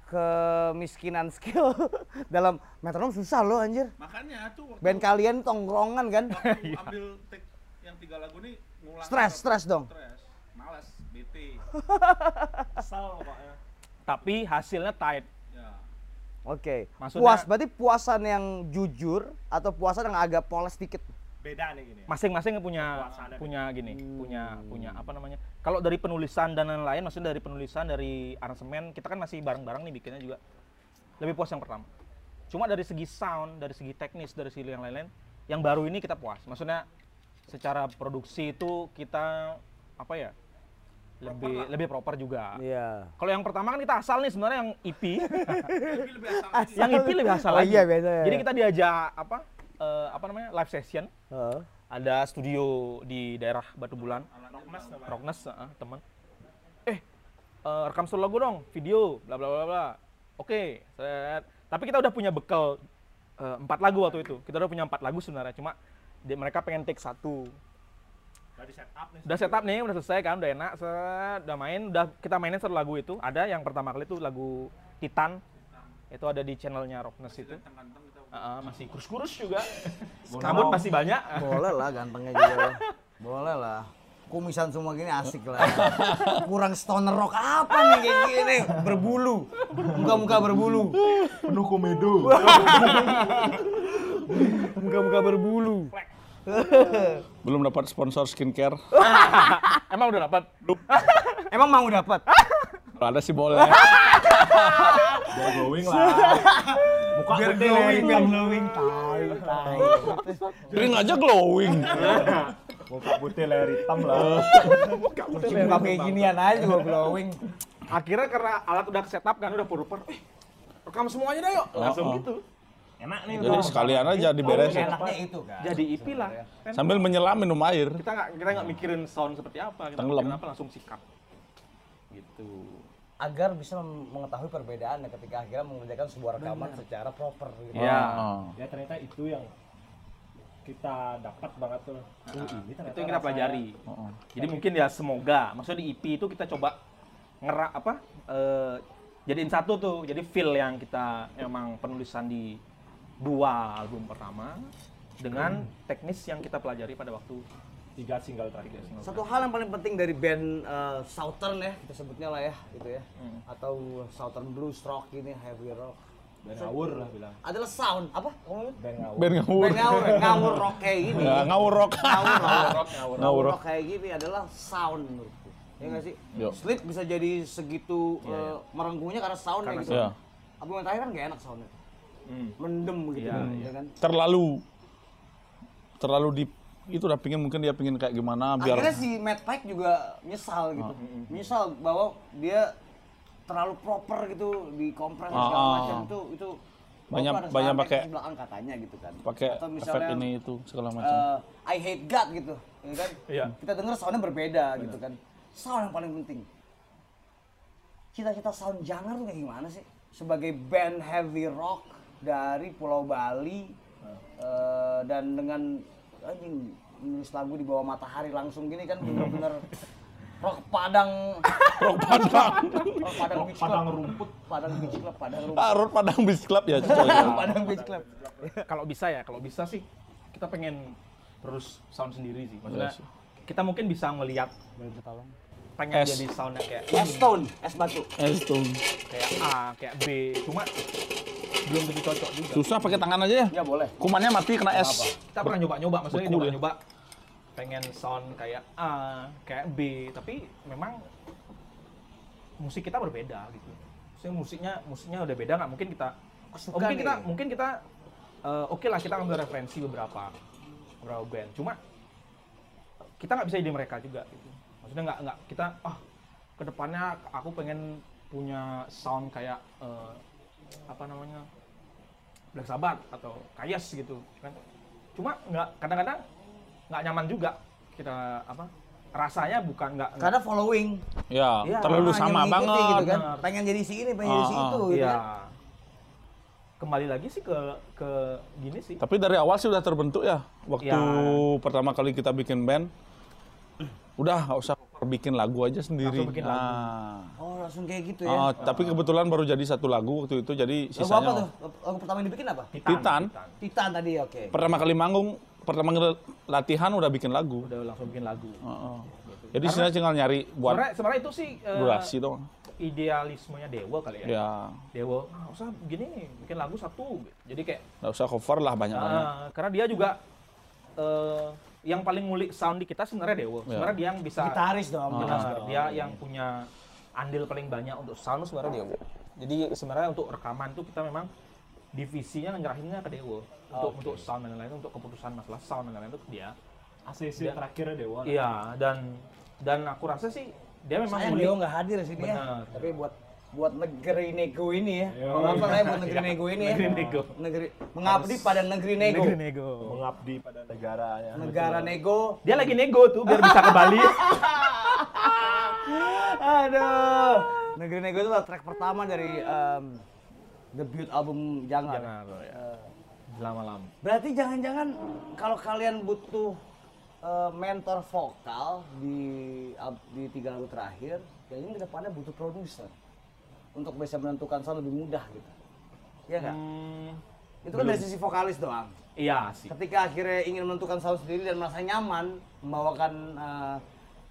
kemiskinan skill dalam metronom susah loh anjir. Makanya tuh waktu, Band kalian tongkrongan kan? waktu ambil take yang tiga lagu ini ngulang Stres, stres dong. Kesal pokoknya tapi hasilnya tight ya. Oke. Maksudnya- Puas berarti puasan yang jujur atau puasan yang agak poles dikit. beda nih gini. masing-masing punya punya gini punya punya apa namanya kalau dari penulisan dan lain-lain maksudnya dari penulisan dari aransemen kita kan masih bareng-bareng nih bikinnya juga lebih puas yang pertama cuma dari segi sound dari segi teknis dari segi yang lain-lain yang baru ini kita puas maksudnya secara produksi itu kita apa ya lebih lebih proper juga Iya. kalau yang pertama kan kita asal nih sebenarnya yang lebih asal lagi. yang EP lebih asal Oh lagi iya, beda ya. jadi kita diajak apa eh, apa namanya live session Heeh. ada studio di daerah Batu Bulan. Rocknes heeh, teman eh eh, rekam solo lagu dong video bla bla bla bla oke set. tapi kita udah punya bekal eh, empat lagu waktu itu kita udah punya empat lagu sebenarnya cuma di- mereka pengen take satu Udah di setup nih. udah setup nih udah selesai kan udah enak set, udah main udah kita mainin satu lagu itu ada yang pertama kali itu lagu Titan itu ada di channelnya Rocknes itu. Heeh, masih kurus-kurus juga rambut masih banyak Boleh lah gantengnya juga. Boleh lah. Kumisan semua gini asik lah. Kurang stoner rock apa nih kayak gini? Berbulu. Muka-muka berbulu. Penuh komedo. Muka-muka berbulu. Belum dapat sponsor skincare. emang udah dapat Emang mau dapat? Kalau ada sih boleh. Biar glowing lah. Muka Biar putih glowing, biar glowing. Tai, tai. Ring aja glowing. Muka putih leher hitam lah. Muka kayak ginian aja gua glowing. akhirnya karena alat udah setup kan udah pur-pur eh rekam semuanya dah yuk langsung oh. gitu Enak nih Jadi sekalian aja diberesin. Enaknya itu kan. jadi IP lah Kan Sambil menyelam minum air. kita nggak kita nggak mikirin sound seperti apa kita Tenggelam. mikirin apa langsung sikap gitu agar bisa mengetahui perbedaannya ketika akhirnya mengerjakan sebuah rekaman secara proper gitu. ya Oh. Ya ternyata itu yang kita dapat banget tuh. Oh, ini ternyata itu yang kita rasanya- pelajari Oh. jadi mungkin ya semoga maksudnya di IP itu kita coba ngerak apa eh, jadiin satu tuh jadi feel yang kita emang penulisan di dua album pertama dengan teknis yang kita pelajari pada waktu tiga single terakhir. Satu hal yang paling penting dari band eh, Southern ya, kita sebutnya lah ya, gitu ya. Atau Southern Blues Rock ini, heavy rock. Dan ngawur lah bilang. Adalah sound apa? Dan ngawur. Ben ngawur. Band ngawur, ngawur rock kayak gini. Ya, ngawur rock. Ngawur rock, ngawur ngawur rock kayak gini adalah sound menurutku. Ya nggak sih? Yo. Sleep bisa jadi segitu eh, merenggungnya karena soundnya Karena gitu. Iya. Album yang terakhir kan gak enak soundnya. Hmm. Mendem gitu, Iya, ya kan? Terlalu terlalu di itu udah pingin mungkin dia pingin kayak gimana biar Akhirnya si Matt Pike juga nyesal gitu. Nyesal bahwa dia terlalu proper gitu di kompres Ah, segala ah. macam itu itu Banyak- banyak pakai- belakang katanya gitu kan. pakai Atau efek misalnya, ini itu segala macam. eh, I hate God gitu, ya kan? Iya. Kita dengar soundnya berbeda gitu kan. Sound yang paling penting. Cita-cita sound jangan tuh kayak gimana sih? Sebagai band heavy rock dari Pulau Bali eh, dan dengan anjing nulis lagu di bawah matahari langsung gini kan bener-bener rock Padang rock Padang rock Padang Beach Club Padang rumput. Padang Beach Club Padang rumput Ah, Road Padang Beach Club ya. Padang Beach Club kalau bisa ya kalau bisa sih kita pengen terus sound sendiri sih maksudnya Iya sih. kita mungkin bisa ngelihat pengen S. jadi soundnya kayak es stone es batu Eh, itu. kayak A kayak B cuma belum tentu cocok juga Susah pakai tangan aja ya. ya boleh Kumannya mati kena es. kita pernah nyoba-nyoba maksudnya ya. nyoba-nyoba pengen sound kayak A kayak B tapi memang musik kita berbeda gitu Maksudnya musiknya musiknya udah beda nggak mungkin kita oh, Suka mungkin nih. kita mungkin kita eh, oke lah kita ambil referensi beberapa beberapa band cuma kita nggak bisa jadi mereka juga gitu maksudnya nggak nggak kita ah ke depannya aku pengen punya sound kayak eh, apa namanya Black Sabbath atau Kayas gitu kan cuma nggak kadang-kadang nggak nyaman juga kita apa rasanya bukan nggak karena following Ya, Iya, terlalu sama banget. gitu kan pengen jadi si ini pengen jadi si Ah, itu ah. gitu Iya. kan kembali lagi sih ke ke gini sih Tapi dari awal sih udah terbentuk ya. Waktu Ya. pertama kali kita bikin band, udah nggak usah bikin lagu aja sendiri. Langsung bikin lagu. Nah. oh langsung kayak gitu ya Ah, tapi kebetulan baru jadi satu lagu waktu itu, jadi lagu apa sisanya tuh lagu pertama yang dibikin apa Titan. Titan tadi oke pertama kali manggung, pertama kali latihan udah bikin lagu. udah langsung bikin lagu Heeh. Jadi sini tinggal nyari buat sebenarnya sebenarnya itu sih eh, durasi doang. idealismenya Dewa kali ya Ya, Dewa ah, usah gini bikin lagu satu jadi kayak nggak usah cover lah banyak-banyak. ah, karena dia juga eh, yang paling ngulik sound di kita sebenarnya Dewo. Ya. Sebenarnya dia yang bisa Gitaris dong. Benar, dong. dia yang punya andil paling banyak untuk sound sebenarnya Dewo. Jadi sebenarnya untuk rekaman itu kita memang divisinya nyerahinnya ke Dewo untuk Oke. untuk sound dan lain-lain untuk keputusan masalah sound dan lain-lain itu dia. ACC Dia- terakhir Dewa. Iya dan dan aku rasa sih dia memang Sayang ngulik. Dio nggak hadir di sini ya. Tapi buat buat negeri nego ini ya. Yo. Kalau apa saya buat negeri nego ini ya. Negeri nego. Negeri mengabdi pada negeri nego. Negeri nego. Mengabdi pada negaranya. Negara nego. Dia lagi nego tuh biar bisa ke Bali. Aduh. Negeri nego itu adalah track pertama dari em, debut album Jangan. Jangan ya. Lama-lama. Berarti jangan-jangan kalau kalian butuh eh, mentor vokal di di tiga lagu terakhir, kayaknya ke depannya butuh produser untuk bisa menentukan sound lebih mudah gitu. Iya nggak? Hmm, Itu kan dari sisi vokalis doang. iya sih. Ketika akhirnya ingin menentukan sound sendiri dan merasa nyaman membawakan eh,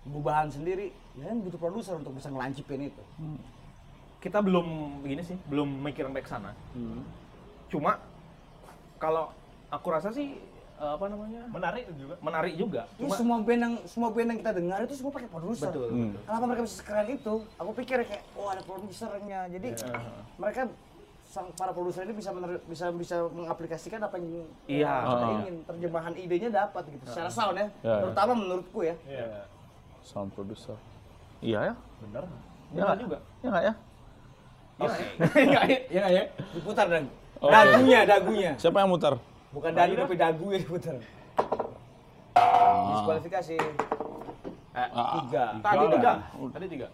gubahan sendiri, ya kan butuh produser untuk bisa ngelancipin itu. Kita belum begini sih, belum mikir sampai ke sana. Cuma kalau aku rasa sih apa namanya? Menarik juga. Menarik juga. Ini Cuma semua band yang semua band yang kita dengar itu semua pakai produser. betul. Hmm. Kenapa mereka bisa sekeren itu? Aku pikir kayak, oh ada produsernya. Jadi mereka sang para produser ini bisa mener- bisa bisa mengaplikasikan apa yang Iya. yang kita Ah. ingin. Terjemahan idenya dapat gitu. Secara sound ya. Ya, ya. Terutama menurutku ya. Iya. Sound producer. Iya ya? Bener. Benar nggak? juga. Ya nggak ya? Iya nggak ya? Iya nggak ya? Diputar dan Oke. dagunya, dagunya. Siapa yang mutar? Bukan dagu tapi dagu yang diputar. Ah. Diskualifikasi. Eh, Ah, Tiga. Tadi Tiga. Tadi tiga.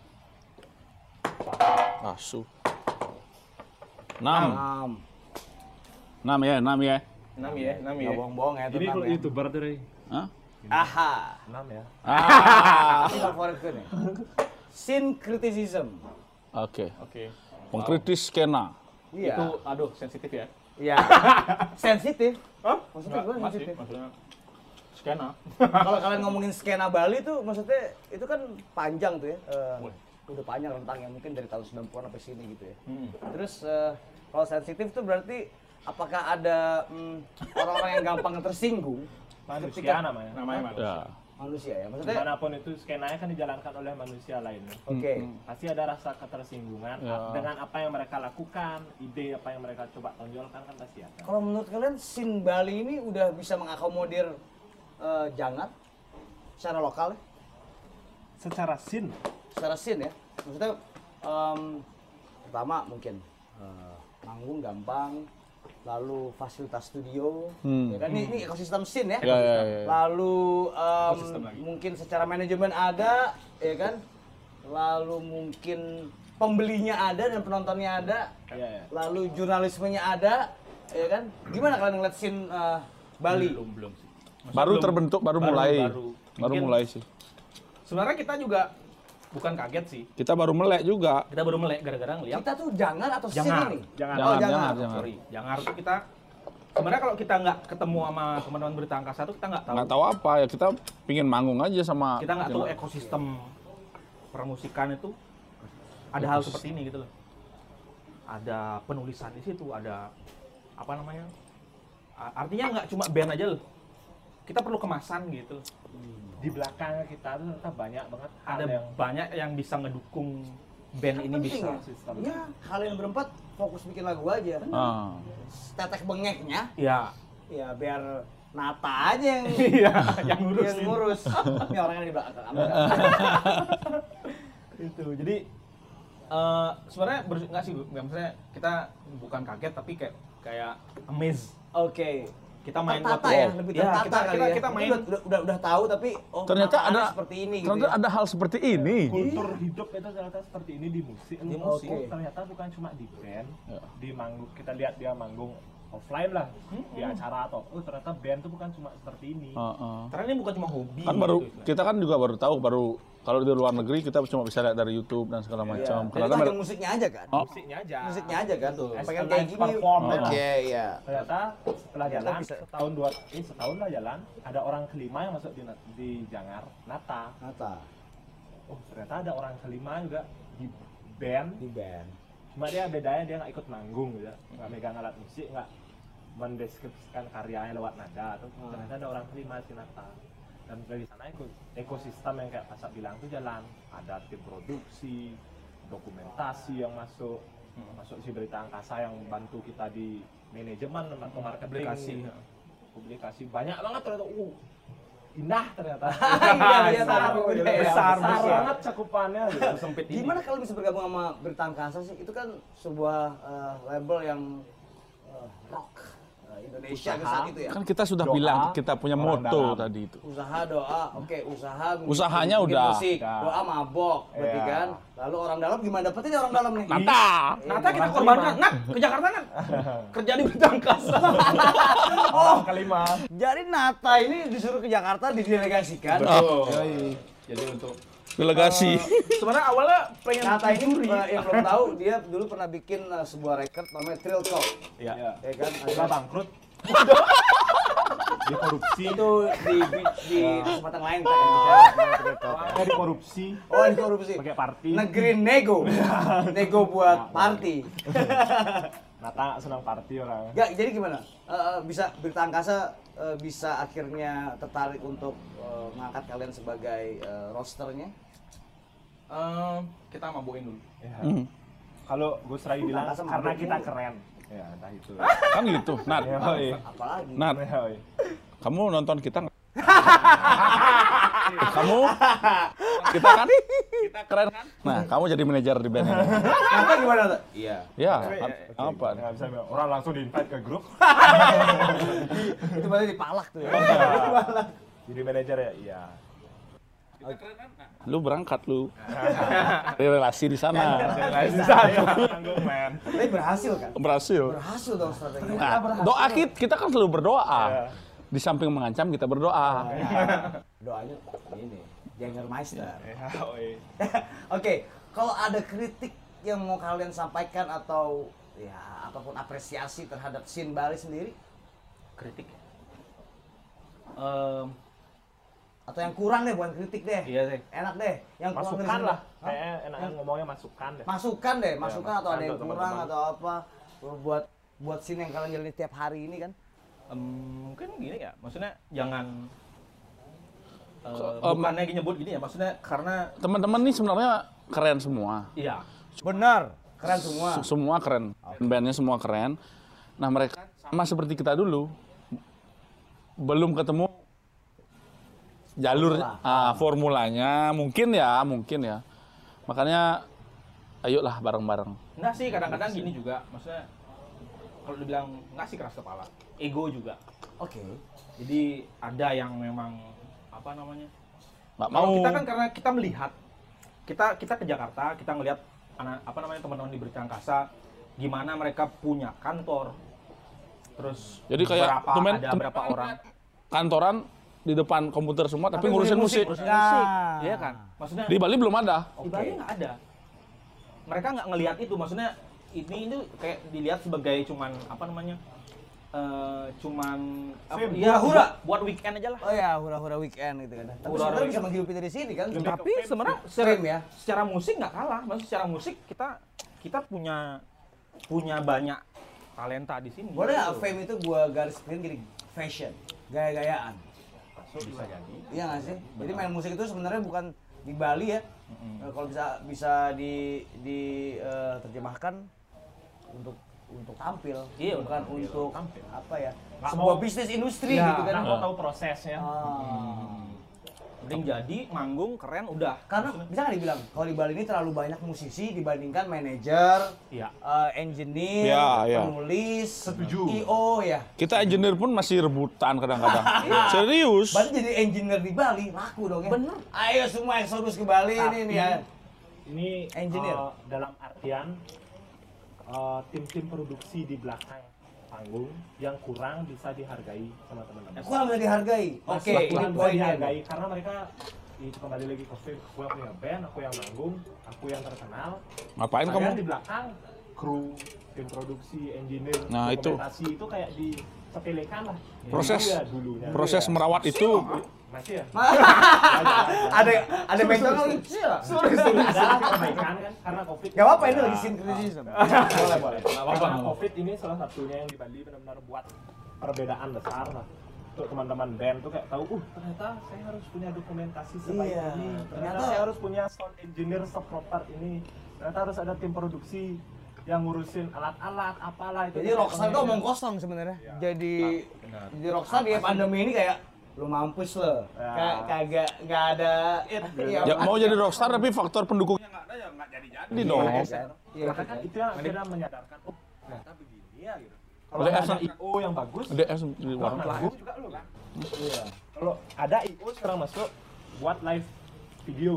Asu. Enam. Enam. Enam ya, enam ya. Enam ya, enam ya. Bohong-bohong ya itu Ini kalau ya. youtuber dari Hah? Aha. enam ya. Ah. Ini favoritku nih. Syncretism. Oke. Oke. Pengkritis skena. Iya. Itu aduh sensitif ya. Iya. Sensitif. Hah? Maksudnya gue masih, maksudnya skena. Kalau kalian ngomongin skena Bali tuh maksudnya itu kan panjang tuh ya. Wih. udah panjang rentangnya mungkin dari tahun 90-an sampai sini gitu ya. Hmm. Terus eh, kalau sensitif tuh berarti apakah ada mm, orang-orang yang gampang tersinggung Manusia ketika namanya. Namanya mana? Ya. Manusia ya? Maksudnya Di mana pun itu skenanya kan dijalankan oleh manusia lainnya. oke. Pasti ada rasa ketersinggungan Ya. dengan apa yang mereka lakukan, ide apa yang mereka coba tonjolkan kan pasti ada. Kalau menurut kalian sin Bali ini udah bisa mengakomodir eh, jangat secara lokal ya? Secara sin, secara scene ya maksudnya em, pertama mungkin eh, manggung gampang lalu fasilitas studio Hmm. ya kan ini, ini ekosistem scene ya, Ya, ya, ya, ya. lalu lagi. mungkin secara manajemen ada ya kan lalu mungkin pembelinya ada dan penontonnya ada ya, ya. lalu jurnalismenya ada ya kan gimana kalian ngeliat scene eh, Bali Belum, belum sih. Maksudnya Baru belum- terbentuk, baru, mulai. Baru, Baru Mungkin mulai sih. Sebenarnya kita juga bukan kaget sih. Kita baru melek juga. Kita baru melek gara-gara ngeliat kita tuh jangan atau Jangan. ini Jangan. oh Jangan, jangan, jangan, jangan. sorry, jangan tuh kita sebenarnya kalau kita nggak ketemu sama teman-teman berita angkasa tuh kita nggak tahu. Nggak tahu apa ya, kita pingin manggung aja sama Kita nggak tahu ekosistem permusikan itu ada hal seperti ini gitu loh. Ada penulisan di situ, ada apa namanya? Artinya nggak cuma band aja loh. Kita perlu kemasan gitu. Di belakang kita tuh ternyata banyak banget hal Ada yang banyak yang bisa ngedukung band ini penting bisa. ya. Ya, kalian berempat fokus bikin lagu aja. Ah. Tetek bengeknya, Ya, ya biar Nata aja yang iya, yang yang ngurusin. ngurus. Ini orangnya di belakang itu jadi eh sebenarnya ber- nggak sih nggak maksudnya kita bukan kaget tapi kayak kayak amazed Oke. Kita main tertata waktu- ya, lebih Ya, tertata kita, kali kita, ya. kita main udah, udah, udah, udah tahu tapi oh Ternyata ada seperti ini gitu ternyata ya. ada hal seperti ini. kultur hidup itu ternyata seperti ini di musik. Di Oh, musik. ternyata bukan cuma di band, Ya. di manggung kita lihat dia manggung offline lah di acara atau oh ternyata band itu bukan cuma seperti ini. Heeh. karena ini bukan cuma hobi Kan baru gitu, kita kan juga baru tahu baru kalau di luar negeri kita cuma bisa lihat dari YouTube dan segala Iya. macam. Itu Karena mer- musiknya aja kan? Oh. Musiknya aja. Musiknya aja kan? As Pengen kayak gini. performer. Oke, iya. Ternyata setelah jalan bisa. setahun dua eh, setahun lah jalan ada orang kelima yang masuk di di Jangar Nata. Nata Oh ternyata ada orang kelima juga di band. di band. Cuma dia bedanya dia nggak ikut manggung gitu, nggak megang alat musik, nggak mendeskripsikan karyanya lewat nada tuh ternyata ada orang terima si Nata dan dari sana eko- ekosistem yang kayak Pasak bilang tuh jalan ada tim produksi dokumentasi yang masuk masuk si berita angkasa yang bantu kita di manajemen atau marketing Publikasi. publikasi banyak banget ternyata uh indah ternyata Iya, iya, besar, besar, Iya, besar, besar. banget cakupannya gitu. sempit ini. Gimana kalau bisa bergabung sama Berita Angkasa sih? Itu kan sebuah eh, label yang Indonesia kan saat itu ya. Kan kita sudah Doa, bilang kita punya moto dalam. tadi itu. Usaha doa, oke usaha bikin- Usahanya bikin udah. musik, Udah. doa mabok, berarti Iya. kan. Lalu orang dalam gimana dapetin orang dalam nih? Nata. Nata kita korbankan. Nah, ke Jakarta kan. Kerja di bidang kasa. oh kelima Jadi Nata ini disuruh ke Jakarta didelegasikan. Jadi untuk Delegasi. sebenarnya awalnya pengen Nata ini mencuri. eh, yang belum tahu dia dulu pernah bikin eh, sebuah record namanya Trill Talk. ya Ya kan? udah bangkrut di korupsi itu di di, di kesempatan lain kan bicara ya. di korupsi Oh, ini korupsi. pakai party Negeri nego. nego buat party. Nata senang party orang Gak, jadi gimana? Eh, eh, bisa Berita Angkasa eh, bisa akhirnya tertarik untuk eh, mengangkat kalian sebagai eh, rosternya? Em, kita mabuin dulu. Ya. Hmm. kalau Gus Rai bilang Angkasa karena mabuk kita keren ya entah itu Kan gitu. Nat. ya. Apalagi? Nat, Ya, oi. kamu nonton kita nggak? kamu? Kita kan? Kita keren kan? Nah kamu jadi manajer di band ini. Nata gimana? Nata? Iya. ya apa? Nggak bisa orang langsung di invite ke grup. Itu berarti dipalak tuh ya. jadi manajer ya? Iya. Kita keren kan? Nah, lu berangkat lu. Relasi di sana. Ya tanggung men. Tapi berhasil kan? berhasil. Berhasil dong strategi. nah doa kita, kita kan selalu berdoa. Iya. di samping mengancam kita berdoa Doanya ini, Jägermeister. ya oi. Oke, kalau ada kritik yang mau kalian sampaikan atau ya ataupun apresiasi terhadap scene Bali sendiri kritik. Em, atau yang kurang deh bukan kritik deh. iya sih. Enak deh, yang kurang masukan sini. lah kayaknya enaknya ngomongnya masukan deh Masukan deh, masukan atau ada yang untuk kurang teman-teman. atau apa buat buat scene yang kalian jalani tiap hari ini kan. Em, mungkin gini ya, maksudnya jangan eh, Em, bukannya gini nyebut gini ya, maksudnya karena teman-teman nih sebenarnya keren semua. Iya, Benar, keren semua. S- semua keren. Bandnya semua keren. Nah mereka sama seperti kita dulu. Belum ketemu jalur Formula. ah, formulanya. Mungkin ya mungkin ya. Makanya ayolah bareng-bareng. Enggak sih kadang-kadang gini juga, maksudnya kalau dibilang enggak sih keras kepala, ego juga. Oke. Jadi ada yang memang apa namanya? nggak Kalau mau kita kan karena kita melihat kita kita ke Jakarta, kita ngelihat anak apa namanya teman-teman di Berita Angkasa gimana mereka punya kantor. Terus Jadi kayak berapa temen- ada temen- berapa orang kantoran di depan komputer semua tapi, Tapi ngurusin musik, ngurusin Nah. musik, iya kan? Maksudnya di Bali belum ada di Bali nggak ada. Mereka nggak ngelihat itu, maksudnya ini itu kayak dilihat sebagai cuman apa namanya? Eh cuman ya, hura-hura. buat, buat weekend aja lah. Oh ya, hura-hura weekend gitu kan. Tapi sebenarnya bisa menghidupi dari sini kan. Tapi sebenarnya secara, ya. secara musik nggak kalah. Maksudnya secara musik kita kita punya punya banyak talenta di sini. Boleh nggak Gitu. fame itu gua garis clear jadi fashion, gaya-gayaan. So, bisa jadi. Iya nggak sih? Jadi main musik itu sebenarnya bukan di Bali ya. Eh, Kalau bisa bisa di di eh, terjemahkan untuk untuk tampil, Iya, bukan untuk tampil. untuk Tampil. apa ya? Nggak sebuah mau- bisnis industri Ya, gitu kan. Karena mau tahu prosesnya Ah. Mending jadi manggung keren udah. Karena bisa nggak dibilang kalau di Bali ini terlalu banyak musisi dibandingkan manajer, Iya. eh, engineer, Ya, ya. penulis, Setuju. IO ya. kita engineer pun masih rebutan kadang-kadang serius Berarti jadi engineer di Bali laku dong ya. Bener. Ayo semua eksodus ke Bali ini Tapi- nih ya. Ini Engineer. eh, dalam artian eh, tim-tim produksi di belakang panggung yang kurang bisa dihargai sama teman-teman. Aku nggak bisa dihargai. Oke, Kurang ini bisa poinnya. dihargai karena mereka itu kembali lagi ke film. Aku yang punya band, aku yang manggung, aku yang terkenal. ngapain Saya kamu di belakang kru, tim produksi, engineer, Nah, itu. itu kayak disepelekan lah. Proses- Dulu ya dulunya. proses merawat itu Masih ya? ada ada McDonald iya. Ada perbaikan kan karena covid. Gak apa-apa ini lagi sinkronisme. Boleh boleh. Karena covid ini salah satunya yang di Bali benar-benar buat perbedaan besar lah untuk teman-teman band tuh kayak tahu, uh ternyata saya harus punya dokumentasi sebaik Iya, ini, ternyata ternyata- saya harus punya sound engineer seproper ini, ternyata harus ada tim produksi yang ngurusin alat-alat apalah itu. Jadi Rockstar tuh omong kosong sebenarnya. Jadi jadi Rockstar di pandemi ini kayak lu mampus lo. Ya. Kayak kagak nggak ada it. Iya, Ya, mau jadi rockstar tapi faktor pendukungnya nggak ada ya nggak jadi-jadi dong. Iya. Maka kan itu yang akhirnya menyadarkan, oh ternyata begini ya gitu. Kalau ada IO yang bagus, DS di Wah, warung. nanggung juga lu kan? Iya. Kalau ada IO sekarang masuk buat live video,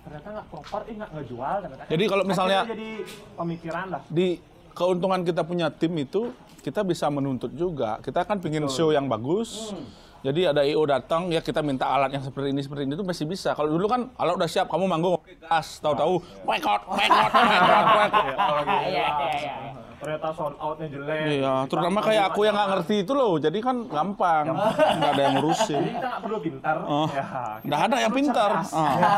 ternyata nggak proper, eh nggak ngejual. ternyata. Jadi kalau misalnya- jadi pemikiran lah. Di keuntungan kita punya tim itu kita bisa menuntut juga. Kita kan pingin show yang bagus. Jadi ada IO datang ya kita minta alat yang seperti ini seperti ini itu masih bisa. Kalau dulu kan alat udah siap kamu manggung oke gas tahu-tahu wake out wake out wake out wake out. Iya iya iya. Ternyata sound outnya jelek. Iya, terutama kayak aku yang nggak ngerti itu loh. Jadi kan gampang, nggak ada yang Jadi ngurusin. kita nggak perlu pintar. Oh. Ya, Nggak ada yang pintar. Ah. Ya.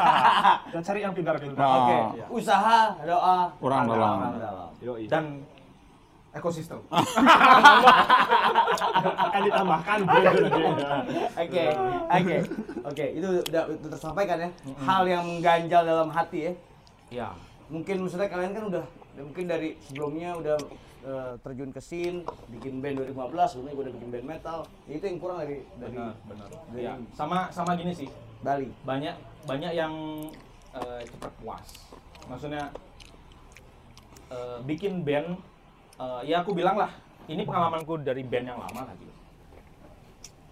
Kita cari yang pintar-pintar. Nah. Oke, usaha, doa, Orang dalam. dan ekosistem. akan ditambahkan. Oke, oke, oke. Itu udah, udah tersampaikan ya. Hal yang mengganjal dalam hati ya. Ya. Mungkin maksudnya kalian kan udah mungkin dari sebelumnya udah eh, terjun ke scene, bikin band 2015, sebelumnya gue udah bikin band metal. Itu yang kurang dari dari Benar, benar. dari Ya, sama sama gini sih. Bali. Banyak banyak yang eh, cepat puas. Maksudnya eh, bikin band eh, ya aku bilang lah, ini pengalamanku dari band yang lama tadi.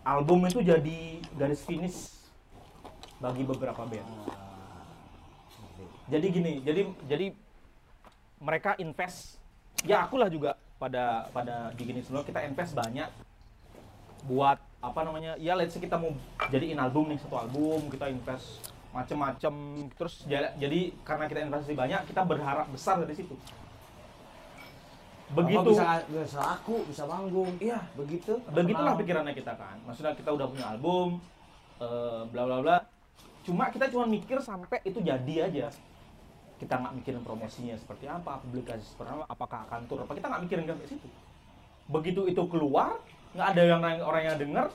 Album itu jadi garis finish bagi beberapa band. Jadi gini, jadi jadi mereka invest ya akulah juga pada pada di semua kita invest banyak buat apa namanya ya let's say kita mau jadiin album nih satu album kita invest macem-macem terus ja- jadi karena kita investasi banyak kita berharap besar dari situ Apa begitu. bisa, bisa laku, bisa manggung. iya. Begitu. begitulah pikirannya kita kan. Maksudnya kita udah punya album eh, bla bla bla. Cuma kita cuma mikir sampai itu jadi aja. Kita nggak mikirin promosinya seperti apa publikasi seperti apa apakah akan tur apa kita nggak mikirin sampai situ. Begitu itu keluar nggak ada yang orang, yang denger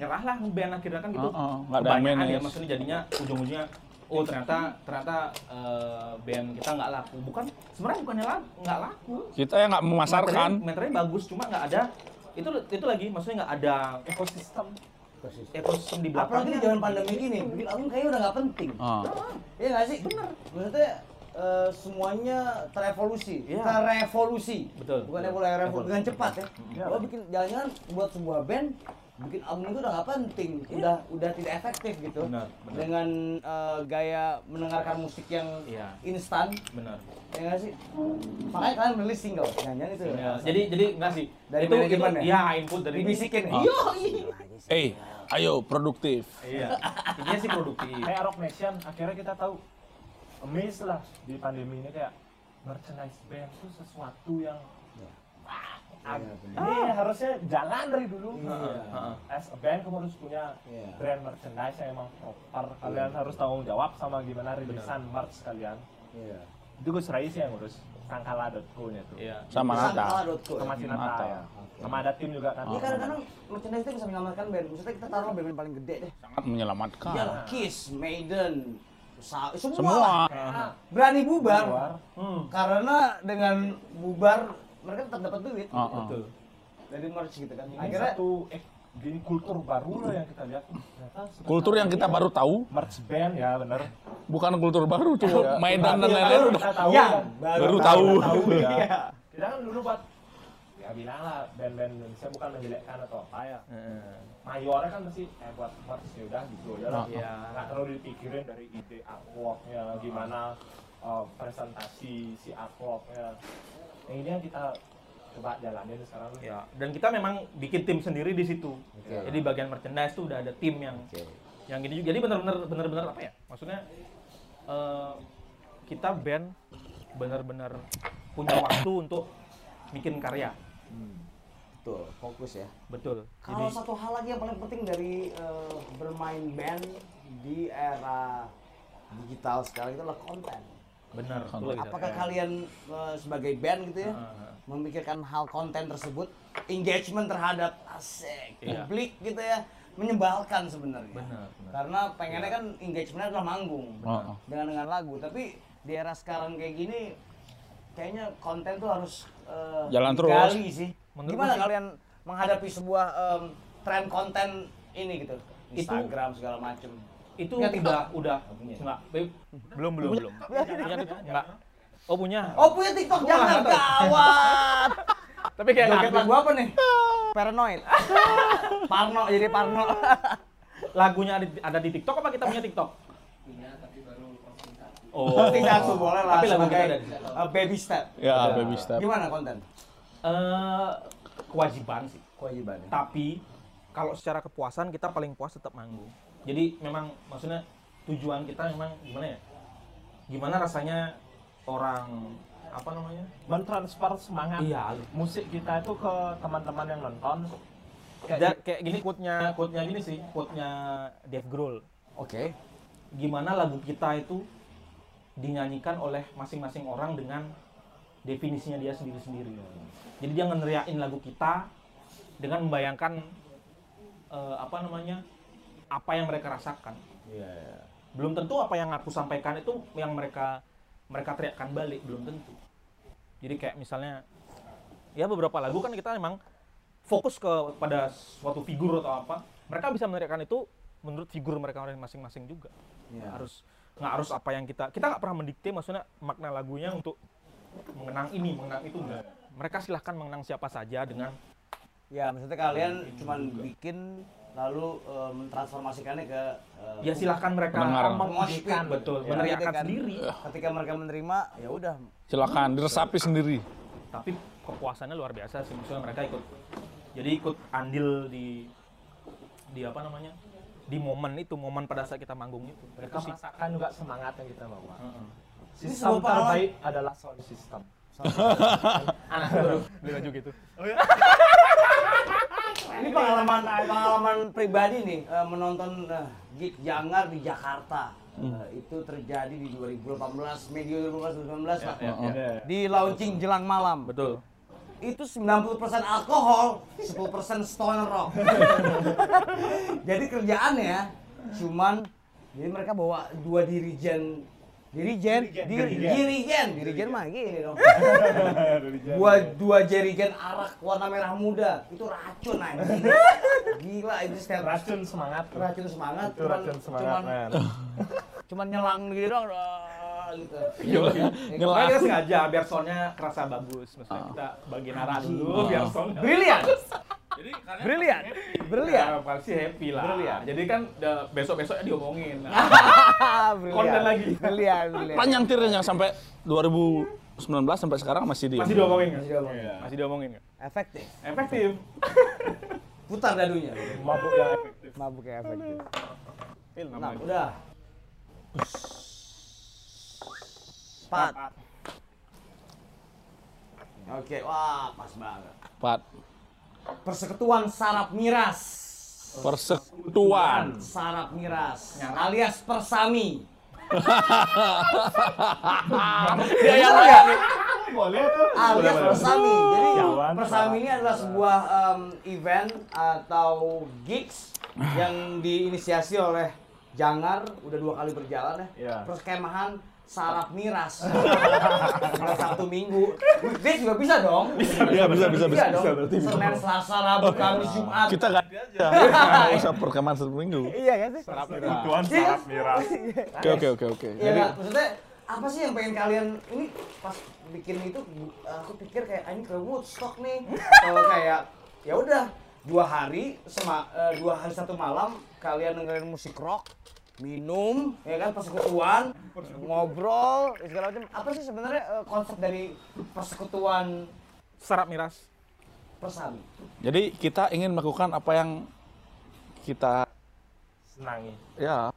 nyerahlah band akhirnya kan gitu. Nggak ada yang Kebanyakan ya maksudnya jadinya ujung-ujungnya oh ternyata ternyata eh, band kita nggak laku bukan sebenarnya bukannya laku nggak laku Kita yang nggak memasarkan. materinya, bagus cuma nggak ada itu itu lagi maksudnya nggak ada Ekosistem. ekosistem di Apalagi belakangnya di zaman pandemi gini, bikin album kayaknya udah nggak penting. Ah. Iya nggak sih? Bener. Maksudnya eh, semuanya terevolusi, Iya. terevolusi. Betul. Bukan Betul. evolusi, Evolusi. dengan cepat ya. Iya. Lo bikin jangan-jangan buat sebuah band bikin album itu udah nggak penting, udah udah tidak efektif gitu. Benar, benar. Dengan eh, gaya mendengarkan musik yang Iya. instan, benar ya nggak sih? Makanya kalian merilis single, jangan-jangan itu. Ya, jadi jadi enggak sih Dari itu itu, ya? ya input dari dibisikin. Ah. Iya. Eh, ayo produktif. iya intinya sih produktif Kayak Rock Nation, akhirnya kita tahu amazed lah di pandemi ini kayak merchandise band itu sesuatu yang ag- ini harusnya jalan dari dulu. Heeh. As a band kamu harus punya Iya. brand merchandise yang emang proper. Kalian harus tanggung jawab sama gimana rilisan merch kalian. Iya. Itu Gus Rais yang ngurus sangkala.co nya tuh. iya Sama Nata. Sangkala.co ya? Sama Cinata Nata. ya. Sama ada tim juga kan. Iya kadang-kadang merchandise itu bisa menyelamatkan band. Maksudnya kita taruh band paling gede deh. Sangat menyelamatkan. Iya, Kiss, Maiden, semua. Semua. lah. Ah, Berani bubar. keluar. Hmm. Karena dengan bubar mereka tetap dapat duit. Ah, ah. betul Dari merch gitu kan. Ini Akhirnya satu eh gini kultur baru loh yang kita lihat. Ternyata Kultur yang kita baru tahu, merch band ya bener. bukan kultur baru tuh. Medan dan Iya, lain-lain baru udah. tahu yang kan. Baru tahu. tahu ya. Iya. Kita kan dulu buat ya bilang lah band-band Indonesia bukan menjelekkan atau apa ya. Mayornya kan pasti eh buat merch ya udah gitu ya lah. Ah, Iya. Nggak terlalu dipikirin dari ide artworknya gimana eh, presentasi si artworknya. Yang ini yang kita coba jalanin sekarang. ya dan kita memang bikin tim sendiri di situ Oke. jadi bagian merchandise tuh udah ada tim yang yang gini juga jadi benar-benar benar-benar apa ya maksudnya eh, kita band benar-benar punya waktu untuk bikin karya Betul, fokus ya. betul Kalau Jadi- satu hal lagi yang paling penting dari eh, bermain band di era digital sekarang itu adalah konten. Benar. Apakah kalian eh, sebagai band gitu ya Ah, memikirkan hal konten tersebut, engagement terhadap asik Iya. publik gitu ya, menyebalkan sebenarnya. benar benar Karena pengennya kan engagementnya adalah manggung Heeh. dengan dengan lagu, tapi di era sekarang kayak gini kayaknya konten tuh harus eh, Jalan terus. sih. Menurut Gimana sih- kalian menghadapi sebuah em, tren konten ini gitu? Itu- Instagram segala macem. Itu Punya TikTok? udah udah Punya. enggak Beb. belum belum belum punya TikTok enggak oh punya Oh punya TikTok jangan gawat. tapi kayak Joget lagu, lagu apa nih? Paranoid. Parno jadi Parno. lagunya ada, ada di TikTok apa kita punya TikTok oh Penting satu boleh lah tapi lagu kita sebagai ada di situ. eh, baby step. Ya, baby step. Gimana konten? Eh, kewajiban sih Kewajibannya. tapi kalau secara kepuasan kita paling puas tetap manggung jadi memang maksudnya tujuan kita memang gimana ya? Gimana rasanya orang apa namanya? Mentransfer semangat iya musik kita itu ke teman-teman yang nonton. Kayak, kayak gini quote-nya quote-nya gini sih quote-nya Dave Grohl. Oke. gimana lagu kita itu dinyanyikan oleh masing-masing orang dengan definisinya dia sendiri-sendiri. Jadi dia ngeneriakin lagu kita dengan membayangkan eh, apa namanya apa yang mereka rasakan. Iya. Belum tentu apa yang aku sampaikan itu yang mereka mereka teriakkan balik, belum tentu. Jadi kayak misalnya ya beberapa lagu kan kita memang fokus ke pada suatu figur atau apa. Mereka bisa meneriakkan itu menurut figur mereka masing-masing juga Iya. harus nggak harus apa yang kita kita nggak pernah mendikte maksudnya makna lagunya untuk mengenang ini mengenang itu enggak mereka silahkan mengenang siapa saja dengan Ya, maksudnya kalian cuman bikin lalu eh, mentransformasikannya ke eh, ya silahkan mereka mengemudikan betul Ya, meneriakan gitu kan. sendiri. Ketika mereka menerima, ya udah. Silakan diresapi sendiri. tapi kepuasannya luar biasa sih maksudnya mereka ikut jadi ikut andil di di apa namanya? Di momen itu momen pada saat kita manggung itu. Mereka itu merasakan juga semangat yang kita bawa. Heeh. sistem sebuah pengalaman. terbaik adalah sound system. Anak baru beli baju gitu Ini pengalaman pengalaman pribadi nih eh, menonton eh, gig Jangar di Jakarta. Eh, itu terjadi di 2018, medio 2018 lah. Di launching jelang malam. betul Itu 90% alkohol, 10% stoner rock. jadi kerjaannya cuman jadi mereka bawa dua dirijen dirijen dirijen dirijen dirijen mah gini dong. Dua dua jerigen arak warna merah muda. Itu racun anjing. Gila itu setiap racun semangat. Racun semangat itu cuman, racun semangat cuman, cuman nyelang gitu doang ah, gitu. Makanya kita sengaja biar soundnya kerasa bagus. Maksudnya kita bagian arah dulu biar soundnya brilian jadi kalian brilian brilian ya pasti happy lah Brilian. jadi kan besok besoknya diomongin brilian Konten lagi. brilian brilian Apa nyantirnya sampai 2019 sampai sekarang masih dia. masih diomongin? Masih diomongin. Iya. masih diomongin nggak? efektif efektif putar dadunya mabuk yang efektif mabuk ya efektif film Nah, udah. Empat. Oke, wah pas banget. Empat. Persekutuan sarap miras. Persekutuan. Sarap miras. Alias persami. ya yang ya boleh tuh Alias persami. Jadi Jawan, persami ini adalah sebuah em, event atau gigs yang diinisiasi oleh Jangar udah dua kali berjalan ya. Iya. Perkemahan sarap miras. Pada Sabtu Minggu. Weekday juga bisa dong. Iya bisa bisa bisa. dong. Senin, Selasa, Rabu, Kamis, Jumat. Kita ganti aja. Nggak usah perkemahan satu minggu. Iya kan sih? kebutuhan Iya. sarap miras Oke oke oke oke. Iya nggak? maksudnya apa sih yang pengen kalian ini pas bikin itu aku pikir kayak "Ah, ini ke Woodstock nih kalau kayak ya udah dua hari sema, eh, dua hari satu malam kalian dengerin musik rock minum ya kan persekutuan ngobrol segala macam. Apa sih sebenarnya eh, konsep dari persekutuan? Sarap miras. Persami Jadi kita ingin melakukan apa yang kita senangi. Ya.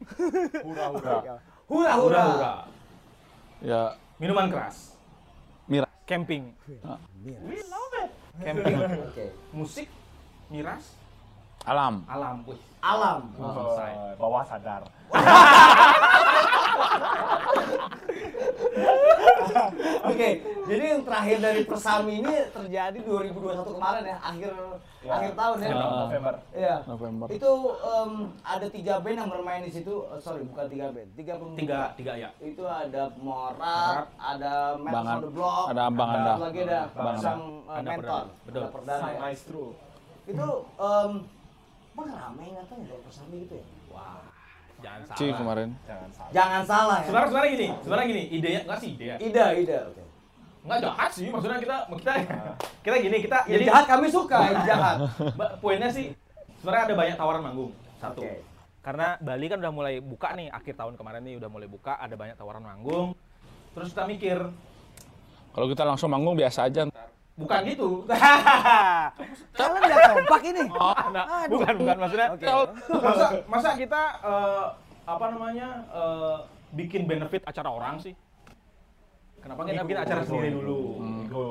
Hura-hura. Hura hura, hura ya. Minuman keras. Miras. camping. Camping, Oke. musik, miras, Alam. alam. Wih, Alam. selesai. Oh, bawah sadar. Oke, jadi yang terakhir dari Persami ini terjadi 2021 kemarin ya, akhir Ya. akhir tahun ya. November. Iya. November. Itu em, ada tiga band yang bermain di situ. Eh, sorry, bukan tiga band, tiga pembuka. Tiga, tiga ya. Itu ada Morat, ada Bangan- on the Block, ada Abang Anda. lagi ada Abang sang Anda mentor, Perdana. Betul. Anda Perdana Sang ya. maestro. Itu em Bang rame ingatannya dari Persami gitu ya? Wah, jangan salah. Ci kemarin. Jangan salah. Jangan salah ya. Sebenarnya gini, sebenarnya gini, idenya nggak sih ide ya? Ida, Ida. Oke. Nggak jahat sih, maksudnya kita kita kita gini kita Yang jahat kami suka, yang jahat. Poinnya sih sebenarnya ada banyak tawaran manggung satu Oke. karena Bali kan udah mulai buka nih akhir tahun kemarin nih udah mulai buka ada banyak tawaran manggung terus kita mikir Kalau kita langsung manggung biasa aja. Bukan gitu Kalian nggak kompak ini. Nah, bukan bukan maksudnya Oke. masa masa kita eh, apa namanya eh, bikin benefit acara orang sih kenapa kita bikin acara sendiri dulu Ego.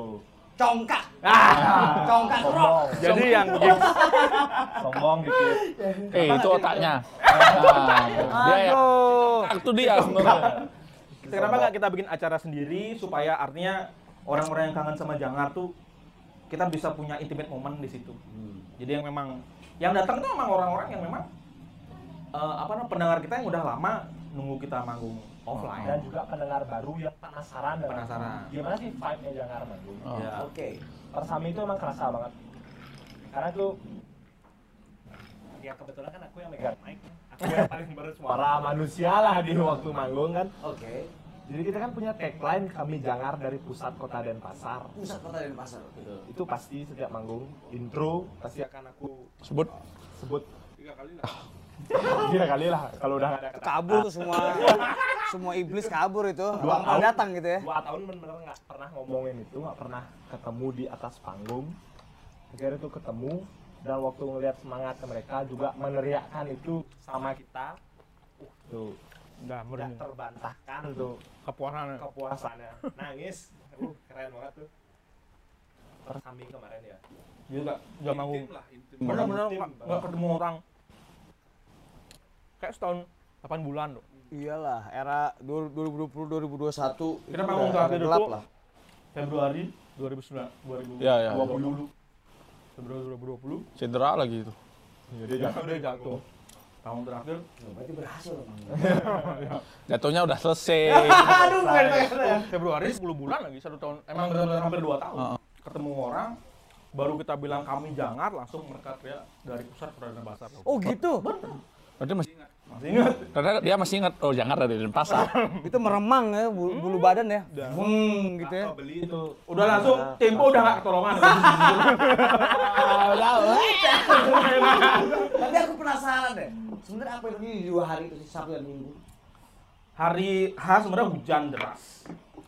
Congkak. ah Congkak rock. jadi yang Sombong dikit. Eh, itu otaknya. Dia ya. Itu dia sebenarnya. Kenapa nggak kita bikin acara sendiri supaya artinya orang-orang yang kangen sama Jangar tuh kita bisa punya intimate moment di situ. Jadi yang memang yang datang itu memang orang-orang yang memang eh, apa namanya pendengar kita yang udah lama nunggu kita manggung offline. Dan juga pendengar baru yang penasaran Penasaran. gimana sih vibe-nya Jangar Manggung. Oh. Ya. Oke. Persami itu emang kerasa banget. Karena tuh ya kebetulan kan aku yang megang mic, aku yang paling bersuara manusia lah di waktu manggung kan. Oke. Jadi kita kan punya tagline kami Jangar dari pusat kota Denpasar. Pusat kota dan pasar. Itu pasti setiap manggung intro pasti akan aku Sebut sebut tiga kali lah. Tiga kali lah kalau udah nggak ada kata. Kabur tuh semua. semua iblis kabur itu. Dua tahun. datang gitu ya. Dua tahun bener-bener nggak pernah ngomongin itu, nggak pernah ketemu di atas panggung. Akhirnya tuh ketemu dan waktu ngeliat semangat mereka juga meneriakkan itu sama kita. Uh, tuh Udah udah terbantahkan tuh kepuasan. kepuasannya. Nangis. Uh, keren banget tuh. Persami kemarin ya. Dia nggak nggak. Intim Bener-bener nggak nggak ketemu orang. Kayak setahun 8 bulan loh. Iyalah, era 2020 2021 Kita itu panggung udah terakhir gelap lah. Februari 2009 2020. Ya, ya. Februari 2020. cedera lagi itu. Udah jatuh. Tahun terakhir Berarti berhasil loh. Jatuhnya udah selesai. Aduh, bukan Oh, Februari 10 bulan lagi satu tahun emang benar-benar hampir 2 tahun Heeh. ketemu orang baru kita bilang kami jangan langsung mereka teriak dari pusat Perdana Basar Oh gitu. Berarti masih masih ingat karena dia masih ingat oh jangan ada di Denpasar. Itu meremang ya bulu, bulu badan ya. Bung gitu ya. Beli itu udah langsung tempo udah gak ketolongan Tapi aku penasaran deh. Sebenarnya apa yang terjadi di dua hari itu sih Sabtu dan Minggu? hari H sebenarnya hujan deras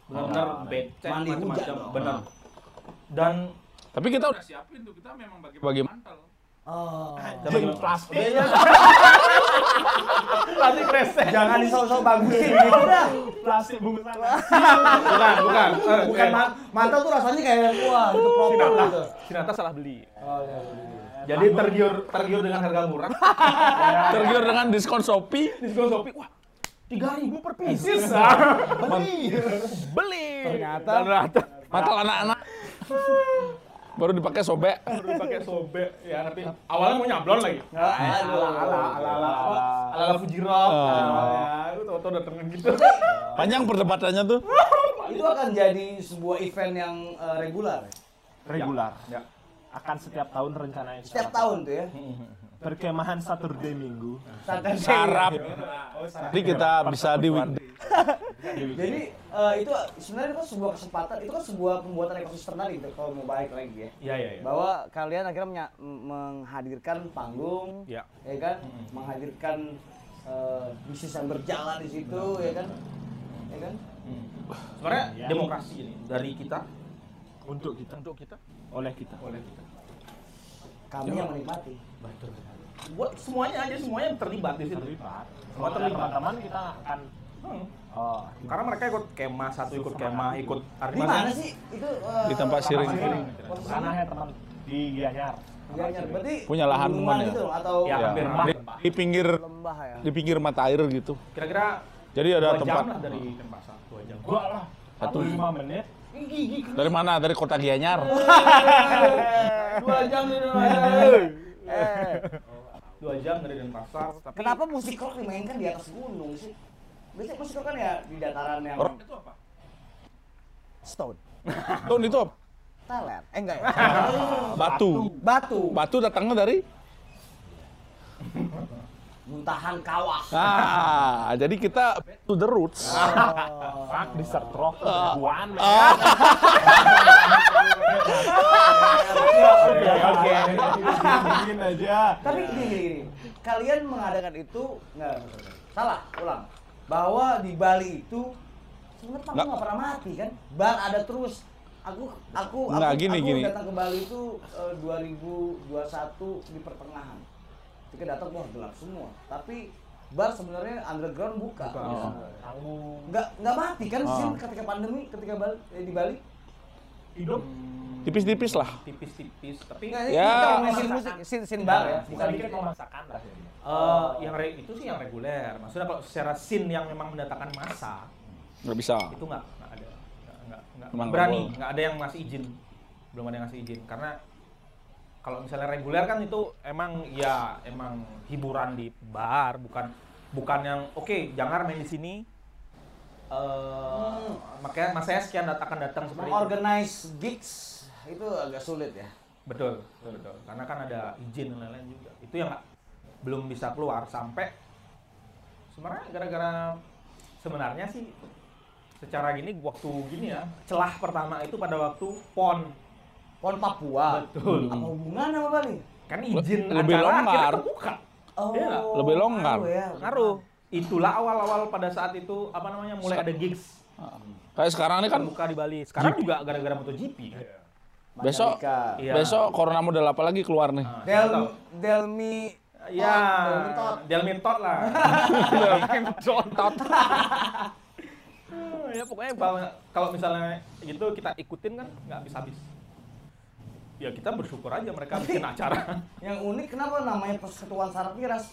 benar-benar Oh, becek macam-macam benar dan Tapi kita udah siapin tuh kita memang bagi bagi mantel. Oh. Jadi plastik. plastik kresek Jangan disau-sau bagusin gitu dah. plastik bungkusan. bukan bukan Bukan man mantel tuh rasanya kayak wah itu proper Sinata gitu. Sinata salah beli Oh, iya, iya. jadi tergiur tergiur dengan harga murah Tergiur dengan diskon Shopee. diskon Shopee wah tiga ribu per pieces Beli. beli Ternyata. ternyata Mantel anak-anak. Baru dipakai sobek. baru dipakai sobek ya tapi awalnya mau nyablon lagi Aduh. ala ala ala ala apa? ala ala Fuji Rock ya itu tau-tau datengin gitu Panjang perdebatannya tuh. Itu akan jadi sebuah event yang eh, reguler. Regular. ya Akan setiap tahun rencananya. Setiap tahun tuh ya. Perkemahan Saturday Minggu. Saturday. Sarap. Jadi kita bisa di weekday. Jadi eh, itu sebenarnya itu kan sebuah kesempatan, itu kan sebuah pembuatan ekosistem tadi tuh, kalau mau balik lagi ya. iya iya iya Bahwa kalian akhirnya menghadirkan panggung, ya ya kan, menghadirkan eh, bisnis yang berjalan di situ, ya kan, ya kan. sebenarnya demokrasi ini dari kita Untuk kita. untuk kita Oleh kita. oleh kita Kami yang menikmati. buat semuanya aja semuanya terlibat di situ Terlibat. Semua Semua terlibat. teman-teman kita akan Hmm. Oh, karena mereka ikut kemah satu ikut kemah, ikut Di mana sih itu? eh, Di tempat siring. Sana ya teman di Gianyar. Gianyar. Berarti Punya lahan gunungan ya? gitu atau Ya, Ya, hampir di, di pinggir lembah ya? di pinggir mata air gitu. Kira-kira Jadi dua ada jam tempat lah dari Denpasar, dua jam. Gua lah. Satu. Lima menit. dari mana? Dari kota Gianyar. Dua jam dari Eh, Dua jam dari Denpasar. Tapi kenapa musik rock dimainkan di atas gunung sih? Biasanya musik kan ya di dataran yang Rock itu apa? stone. Tuh itu apa? Thailand. Eh enggak ya? batu. Batu. Batu datangnya dari Muntahan kawah. Ah, jadi kita to the roots. Fuck di rock. Guan. Oke. Tapi gini, gini, gini. Kalian mengadakan itu enggak salah, ulang. Bahwa di Bali itu sebenarnya aku Nggak. nggak pernah mati kan. Bar ada terus. Aku aku Nggak, aku, gini, aku gini. datang ke Bali itu eh, 2021 di pertengahan. Ketika datang wah gelap semua. Tapi bar sebenarnya underground buka. Oh. Tanggung. Nggak nggak mati kan Oh. Sin ketika pandemi ketika Bali, eh, di Bali. Hidup. Tipis-tipis lah. tipis-tipis. Tapi Nggak, Ya. ini kita ngomongin musik sin sin bar ya. Bukan dikit mau masakan lah. Eh, yang re- itu sih yang reguler. Maksudnya kalau secara scene yang memang mendatangkan massa Nggak bisa. itu nggak nggak ada. Nggak nggak berani. nggak ada yang ngasih izin. Belum ada yang ngasih izin. Karena kalau misalnya reguler kan itu emang ya emang hiburan di bar bukan bukan yang oke jangan main di sini. Eh makanya mas saya sekian dat akan datang seperti itu. Mengorganize gigs itu agak sulit ya. betul betul karena kan ada izin dan lain-lain juga. Itu yang belum bisa keluar sampai sebenarnya gara-gara sebenarnya sih secara gini waktu gini ya celah pertama itu pada waktu pon Pon Papua. Betul. Apa hubungannya sama Bali? kan izin Lebih acara longgar. akhirnya terbuka Oh, nggak? Lebih longgar. ngaruh ya. ngaruh itulah awal-awal pada saat itu apa namanya mulai ada gigs Kayak sekarang ini kan terbuka di Bali sekarang juga gara-gara MotoGP besok Mandalika. Iya. besok corona model apa lagi keluar nih? Nah, Del. Delmi Ya, Delmi Tot. Delmin Tot lah. Delmin Tot. ya pokoknya kalau, kalau misalnya gitu kita ikutin kan nggak habis habis. Ya kita bersyukur aja mereka bikin acara. Yang unik kenapa namanya Persatuan Sarap Miras?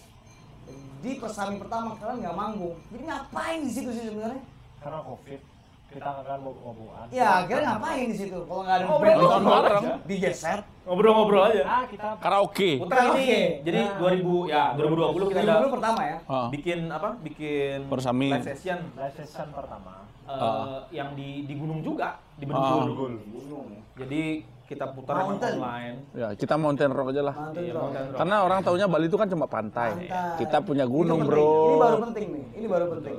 Di persami pertama kalian nggak manggung. Jadi ngapain di situ sih sebenarnya? Karena covid kita akan mau ngomongan. Ya, akhirnya ngapain di situ? Kalau nggak ada nonton nonton bareng. digeser. Ngobrol-ngobrol aja. Ah kita Karaoke. Putar ini. Oke. Jadi 2000 ya 2020 kita ada 2020 pertama ya. Ah. bikin apa? Bikin Persami. live session live session pertama. eh, Ah. yang di di gunung juga, di Ah. Gunung ya. Jadi kita putar Mountain. online. Ya, kita mountain rock aja lah. Iya, mountain rock. Karena orang taunya Bali itu kan cuma pantai. Pantai. Kita punya gunung, penting. Bro. Ini baru penting nih. Ini baru penting.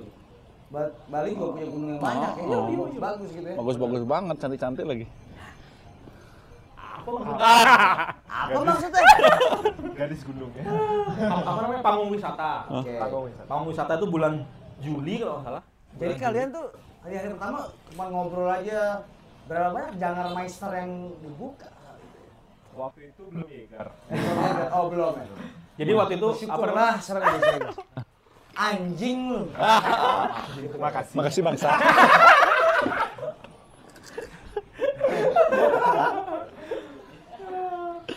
Bali juga punya gunung yang banyak ya. Oh. Bagus, bagus gitu ya. Bagus-bagus banget, cantik-cantik lagi. Apa maksudnya? Apa maksudnya? Gadis gunungnya. apa apa namanya panggung wisata. Wisata. Panggung wisata itu bulan Juli kalau nggak salah. Jadi kalian tuh hari-hari pertama cuma ngobrol aja berapa banyak jangan meister yang dibuka. Waktu itu belum Yeager. oh belum ya. Jadi waktu itu apa Syukurlah namanya? bisa Anjing lu. Terima kasih. Makasih bangsa.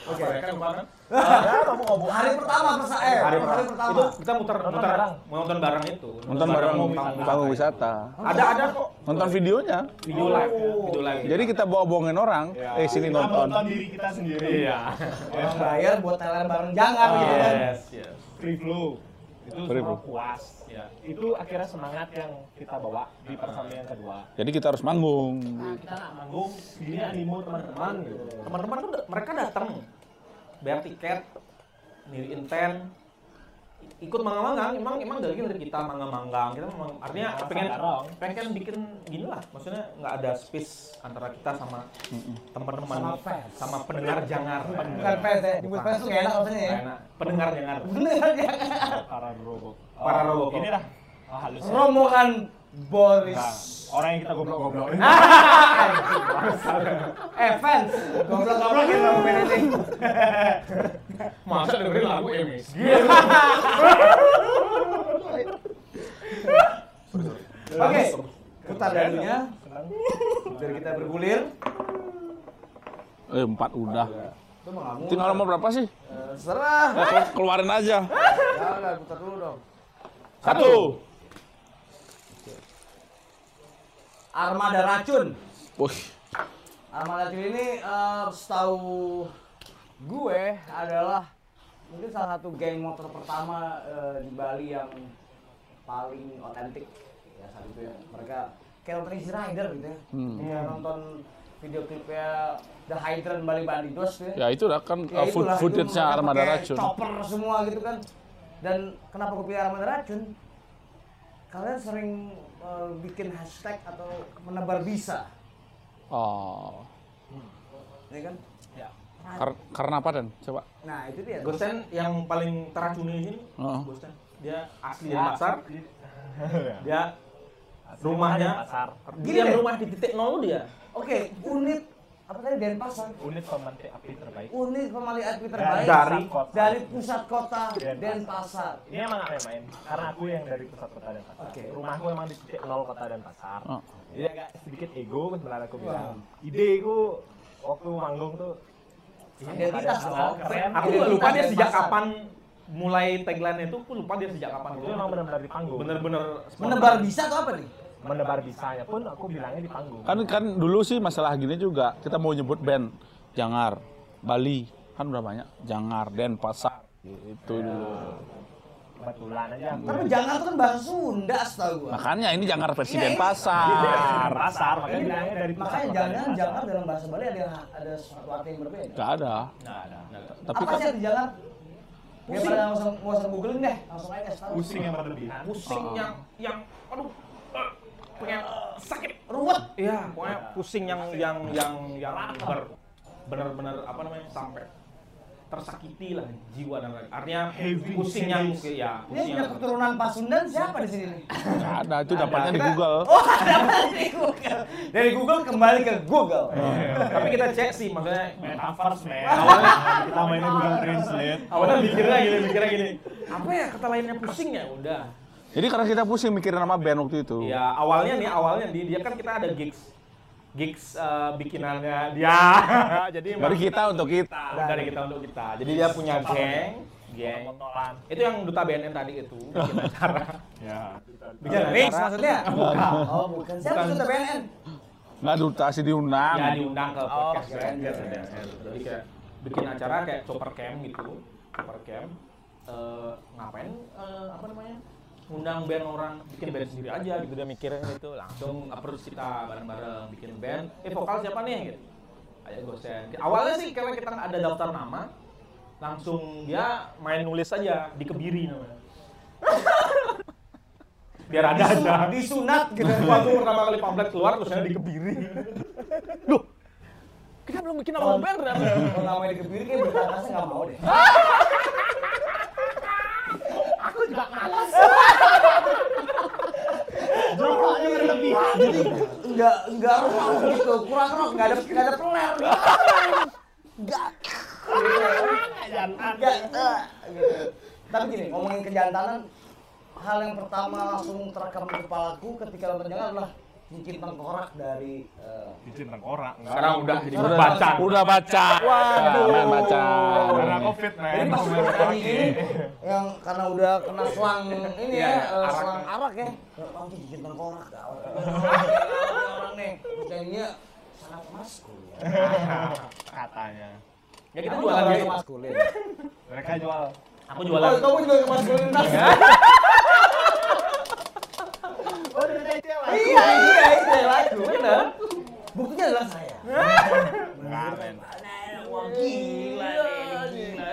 Oke, kan kemarin Ya, kamu ngomong. Hari pertama persa eh hari hari pertama. Itu kita muter Nonton muter bareng. nonton bareng itu. Nonton bareng panggung wisata. Ada ada kok Nonton videonya. video live, video live. Jadi kita bawa-bohongin orang, eh sini Kita nonton. diri kita sendiri. iya. Orang bayar buat Thailand bareng jangan gitu kan. Yes, yes. Free flow. Itu semua puas. Ya. Itu akhirnya semangat yang kita bawa di persami yang kedua. Jadi kita harus manggung. Nah, kita nggak manggung, ini animo teman-teman gitu. Teman-teman da- mereka datang bayar tiket, niriin tent, ikut manggang-manggang, emang emang dari dari kita manggang-manggang, kita memang artinya Rasa pengen pengen bikin gini lah, maksudnya nggak ada space antara kita sama teman-teman Sama fans. sama pendengar jangar, Bukan fans ya. Nyebut fans tuh enak maksudnya ya. Pendengar jangar, Bener ya. Para robok. Para robok. Ini. Oh, halus. ya. Rombongan Boris. Orang yang kita goblok-goblokin. eh fans, goblok-goblok gitu sama band ini. masa dengerin lagu MSG? Oke, putar dadunya. Biar kita bergulir. Eh, empat udah. Itu nggak Tinggal nomor berapa sih? Eh, Serah. Kelu- keluarin aja. Jangan, putar dulu dong. Satu. Armada racun. Wih, Armada racun ini eh, setahu gue adalah mungkin salah satu geng motor pertama eh, di Bali yang paling otentik ya saat itu ya. Mereka kayak nonton Easy Rider gitu ya. Hmm. Kayak nonton video klipnya The Hydran Bali Bandidos tuh ya. ya itu kan Ya uh, food footage-nya armada racun. Chopper semua gitu kan. Dan kenapa gue pilih armada racun? Kalian sering eh, bikin hashtag atau menebar bisa, Oh. ya kan? Kar- karena apa dan? Coba. Nah itu dia. Gosen yang paling teracuni ini Heeh. Gosen dia asli dari pasar dia rumahnya pasar Gini dia rumah di titik nol dia Oke, unit apa tadi Denpasar? unit pemantik api terbaik Unit pemali api terbaik Dari dari pusat kota Denpasar. Denpasar. ini emang gak main-main karena aku yang dari pusat kota dan pasar Oke. rumahku emang di titik nol kota dan pasar Oh. jadi agak sedikit ego sebenarnya aku bilang ide ku waktu manggung tuh Identitas dong. hal keren aku lupa dia sejak Denpasar. kapan mulai tagline itu aku lupa dia sejak kapan itu emang benar-benar di panggung bener-bener Menebar bisa atau apa nih? Menebar bisanya pun aku bilangnya di panggung Kan kan dulu sih masalah gini juga. Kita mau nyebut band Jangar, Bali. Kan udah banyak. Jangar, Denpasar. Itu dulu. kebetulan aja Tapi jangan tuh kan bahasa Sunda setahu gua. Makanya ini Jangar Iya, versi iya. Denpasar. pasar makanya bilangnya dari pusat Makanya jangan jangan dalam bahasa Bali ada ada sesuatu arti yang berbeda. Gak ada. nah, nah, nah. Tapi apa kan sih di jangan? Daripada langsung nggak usah googling deh, langsung aja tahu. pusing yang berlebihan pusing yang yang aduh eh, pengen sakit Ruwet. Iya, pokoknya pusing yang yang yang yang ber, bener-bener apa namanya sampai tersakiti lah jiwa dan raga. Artinya pusing yang ya Ini pusing punya yang keturunan Pasundan siapa di sini? nih? gak ada. Itu dapatnya di Google. Oh, ada dari Google. Dari Google kembali ke Google. tapi kita cek sih maksudnya metaverse men awalnya kita mainnya Google Translate awalnya mikirnya gini mikirnya gini apa ya kata lainnya pusing ya udah Jadi karena kita pusing mikirin nama band waktu itu. ya awalnya nih awalnya nih dia kan kita ada gigs gigs eh, bikinannya dia jadi Dari kita untuk kita. dari kita untuk kita jadi dia punya geng geng itu yang duta BNN tadi itu bikin acara ya bikin acara maksudnya? Oh, bukan. Siapa Bukan. sudah BNN? Nggak duta sih diundang. ya diundang ke podcast Oh, biasa keren. biasa jadi kayak bikin acara kayak chopper camp gitu chopper camp Eh, ngapain eh, apa namanya undang band orang bikin band sendiri aja gitu. dia mikirin gitu langsung approach kita bareng-bareng bikin band. Eh vokal siapa nih? gitu ayo gosen awalnya sih karena kita ada daftar nama langsung dia main nulis aja di kebiri namanya. Biar ada aja. Disunat gitu. waktu pertama kali pamflet keluar terusnya di kebiri. Loh kita belum bikin nama band ternyata Kalau namanya di kebiri kayak berkata nggak mau deh. Aku juga malas Jokanya berlebihan. Jadi nggak nggak rock gitu, kurang rock, nggak ada nggak ada peler. Nggak. Nggak. eh, gitu. Tapi gini, ngomongin kejantanan, hal yang pertama langsung terekam di kepalaku ketika jangan adalah cincin tengkorak dari eh, izin tengkorak sekarang udah jadi Udah baca Udah baca. Waduh. Main baca. karena covid men pas ini yang karena udah kena selang ini Iya, ya, arak. selang arak ya. Ya kamu cincin tengkorak. Orang nih, jadinya sangat maskul. katanya ya kita jualan jualan gitu maskulin. mereka jual aku Oh, jualan kamu juga ke maskulinitas. oh dari Iya, iya, itu yang laku, bener. Buktinya adalah saya. Enggak, men. Wah, gila gila.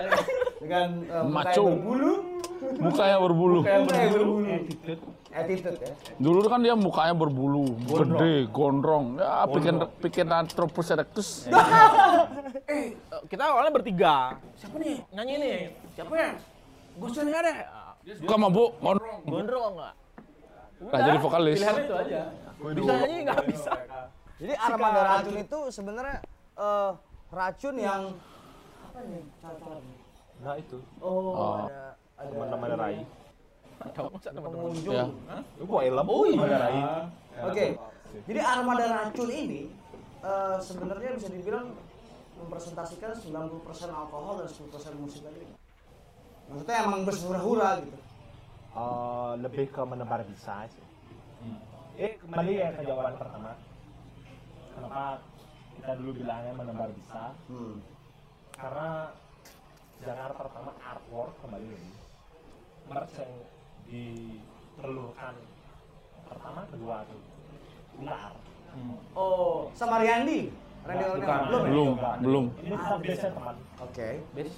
Dengan eh, Maco. yang berbulu, Mukanya berbulu. muka yang berbulu. attitude ya. Dulu kan dia mukanya berbulu, gede, gondrong. Ya, bikin bikin Anthropus erectus. eh kita awalnya bertiga siapa nih nyanyi nih siapa ya Gosen nggak ada Suka mabuk, gondrong. gondrong nggak Nah, jadi vokalis. pilihan itu aja bisa nyanyi nggak bisa Jadi armada racun itu sebenarnya eh, racun yang apa nih cara-cara nah itu Oh, Oh. ada ada teman-teman Rai pengunjung. Ya. Lu gua elem. Oh iya. Oke. Jadi armada racun ini eh, sebenarnya bisa dibilang mempresentasikan 90% alkohol dan 10% musik tadi. Maksudnya emang berhura-hura gitu. Eh, lebih ke menebar bisa sih. Eh kembali ya ke jawaban pertama. Kenapa kita dulu bilangnya menebar bisa? Hmm. Karena jangan pertama artwork kembali lagi. Merch yang diperlukan pertama kedua tuh ular. Oh, sama Riyandi. Randy Bukan. Organ. Belum? Belum, belum. Ini tetap biasa teman. Oke.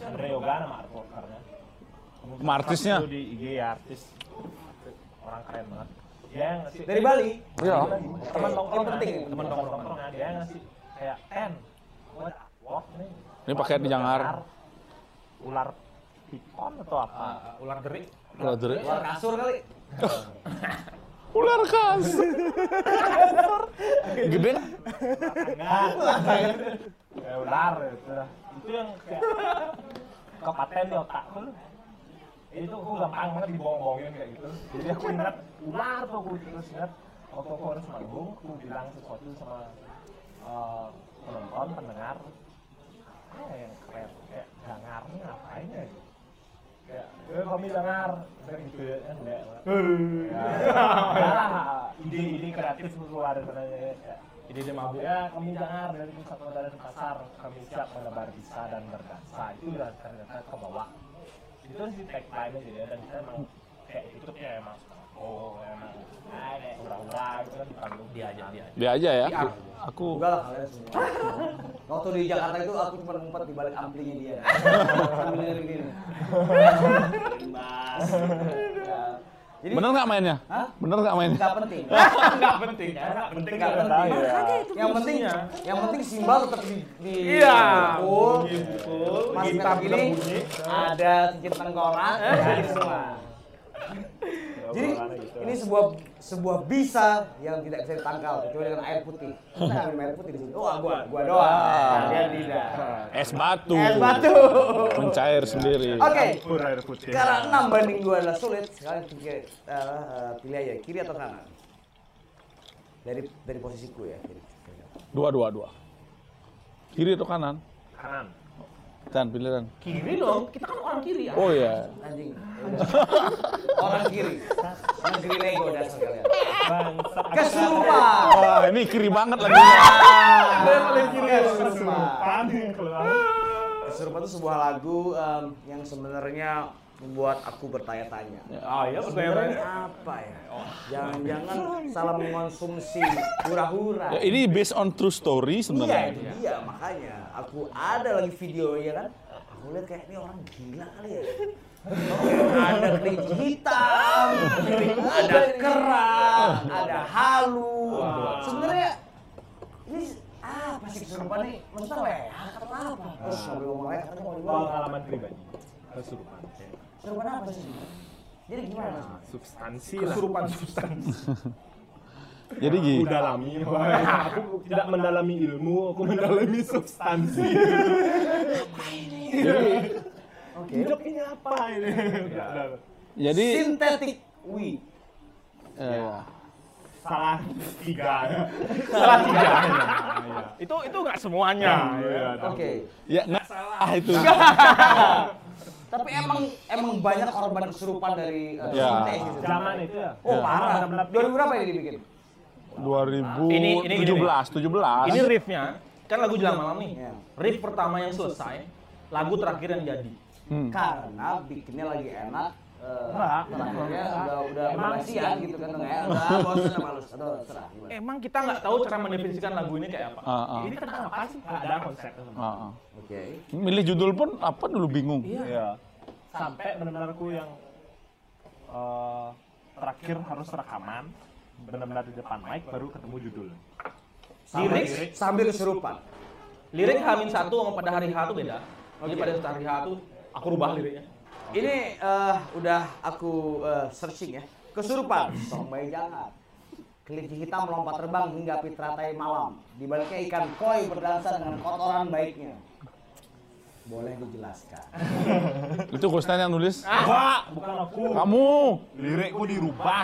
Andre Yoga nama artworkernya. Sama artisnya? Di IG ya artis orang keren banget. Dia yang ngasih Dari Bali. Iya. teman Oke, nongkrong ini penting. teman nongkrong dia yang ngasih kayak ten buat artwork nih. Ini pakai di Jangar. Ular pikon atau apa? Ah, Ular derik. Ular derik. Luar kasur kali. Ular khas. Gede nggak? Enggak. Kayak ular itu. Itu yang kayak kepaten di otakku. Itu aku gampang banget dibohong-bohongin kayak gitu. Jadi aku ingat ular tuh aku terus ingat waktu aku harus manggung, aku bilang sesuatu sama eh, penonton, pendengar. Apa ya yang keren? Kayak dengarnya ngapain ya? Kayak, eh kami dengar, kayak gitu ya, kan kayak, ya, ide-ide kreatif keluar dari sana ya. Kayak, Ide-ide mabuk. Ya, kami dengar dari pusat kota dan pasar, kami siap menebar bisa dan berdansa. Itu udah ternyata ke bawah. Itu sih tagline gitu ya, dan kita emang kayak itu ya emang oh emang kayak udah-udah gitu kan di panggung dia aja dia. Dia aja ya. Aku Enggak lah kalian semua. Waktu di Jakarta itu aku cuma ngumpet di balik amplinya dia. Sambil gini. Jadi bener nggak mainnya? Hah? Bener nggak mainnya? nggak penting. Enggak penting. Enggak penting Nggak nggak penting. tahu ya. Yang penting, yang penting simbal tetap di, di Iya. pukul. Betul. Mas Gitar ini ada cincin tengkorak, jadi semua. Jadi ini sebuah sebuah bisa yang tidak bisa ditangkal kecuali dengan air putih. Kita ngambil air putih di sini. Oh, gua gua doang. Nah, dia tidak. Es batu. Es batu. Mencair sendiri. Oke. Pur air putih. Karena 6 banding 2 adalah sulit, sekarang pilih, eh, pilih aja kiri atau kanan. Dari dari posisiku ya. Kiri. Dua, dua, dua. Kiri atau kanan? Kanan. Dan pilihan. Kiri dong. Kita kan orang kiri ya. Oh iya. Anjing. Orang kiri. Orang kiri Lego dasar kalian. Bangsat. Kesurupan. Wah, ini kiri banget lagi. Kesurupan. Panik yang keluar. Kesurupan itu sebuah lagu em, yang sebenarnya membuat aku bertanya-tanya. Ah iya Sebenarnya apa ya? Jangan-jangan salah mengonsumsi hura-hura. Ya, ini based on true story Iya, sebenarnya. itu dia makanya. Aku ada lagi video ya kan. Aku lihat kayak ini orang gila kali ya. ada kelinci hitam, ada kerang, ada halu. Sebenarnya ini apa sih kesurupan nih? Maksudnya leak atau apa? Terus sambil ngomong katanya mau dibawa. Pengalaman pribadi. Kesurupan. Kesurupan apa sih? Jadi gimana mas? Substansi lah. Kesurupan substansi. Jadi gini. Aku dalami, aku tidak mendalami ilmu, aku mendalami substansi. Oke. Hidup ini apa ini? Jadi Synthetic weed. eh, Salah tiga. Salah tiga. Itu itu nggak semuanya. Iya, Oke. ya nggak salah itu. Tapi emang emang banyak korban kesurupan dari uh, Ya. sintetis itu. Zaman itu ya. Oh parah. 2000 berapa ini dibikin? 2017, Ini- ini gini, 17. Ini riffnya kan lagu jelang malam nih. Iya. Riff pertama yang selesai, lagu terakhir yang jadi. Hmm. Karena bikinnya lagi enak. terakhirnya udah udah Emang gitu kan udah. Emang kita nggak tahu cara mendefinisikan lagu ini kayak apa. Ah, ah. Ini tentang apa sih? Ada konsepnya. Ah, ah. Oke. Milih judul pun apa dulu bingung. Iya. Sampai benar-benar aku yang eh, terakhir harus rekaman benar-benar di depan mic baru ketemu judul. Lirik, Sambil kesurupan. lirik Hamin satu sama pada hari H itu beda. Jadi pada hari H itu aku rubah liriknya. Ini eh, udah aku eh, searching ya. Kesurupan. Sombai jangan. Kelinci hitam melompat terbang hingga pitratai malam. Di baliknya ikan koi berdansa dengan kotoran baiknya. Boleh dijelaskan. Itu Kusnan yang nulis. Enggak, bukan aku. Kamu. Lirikku dirubah.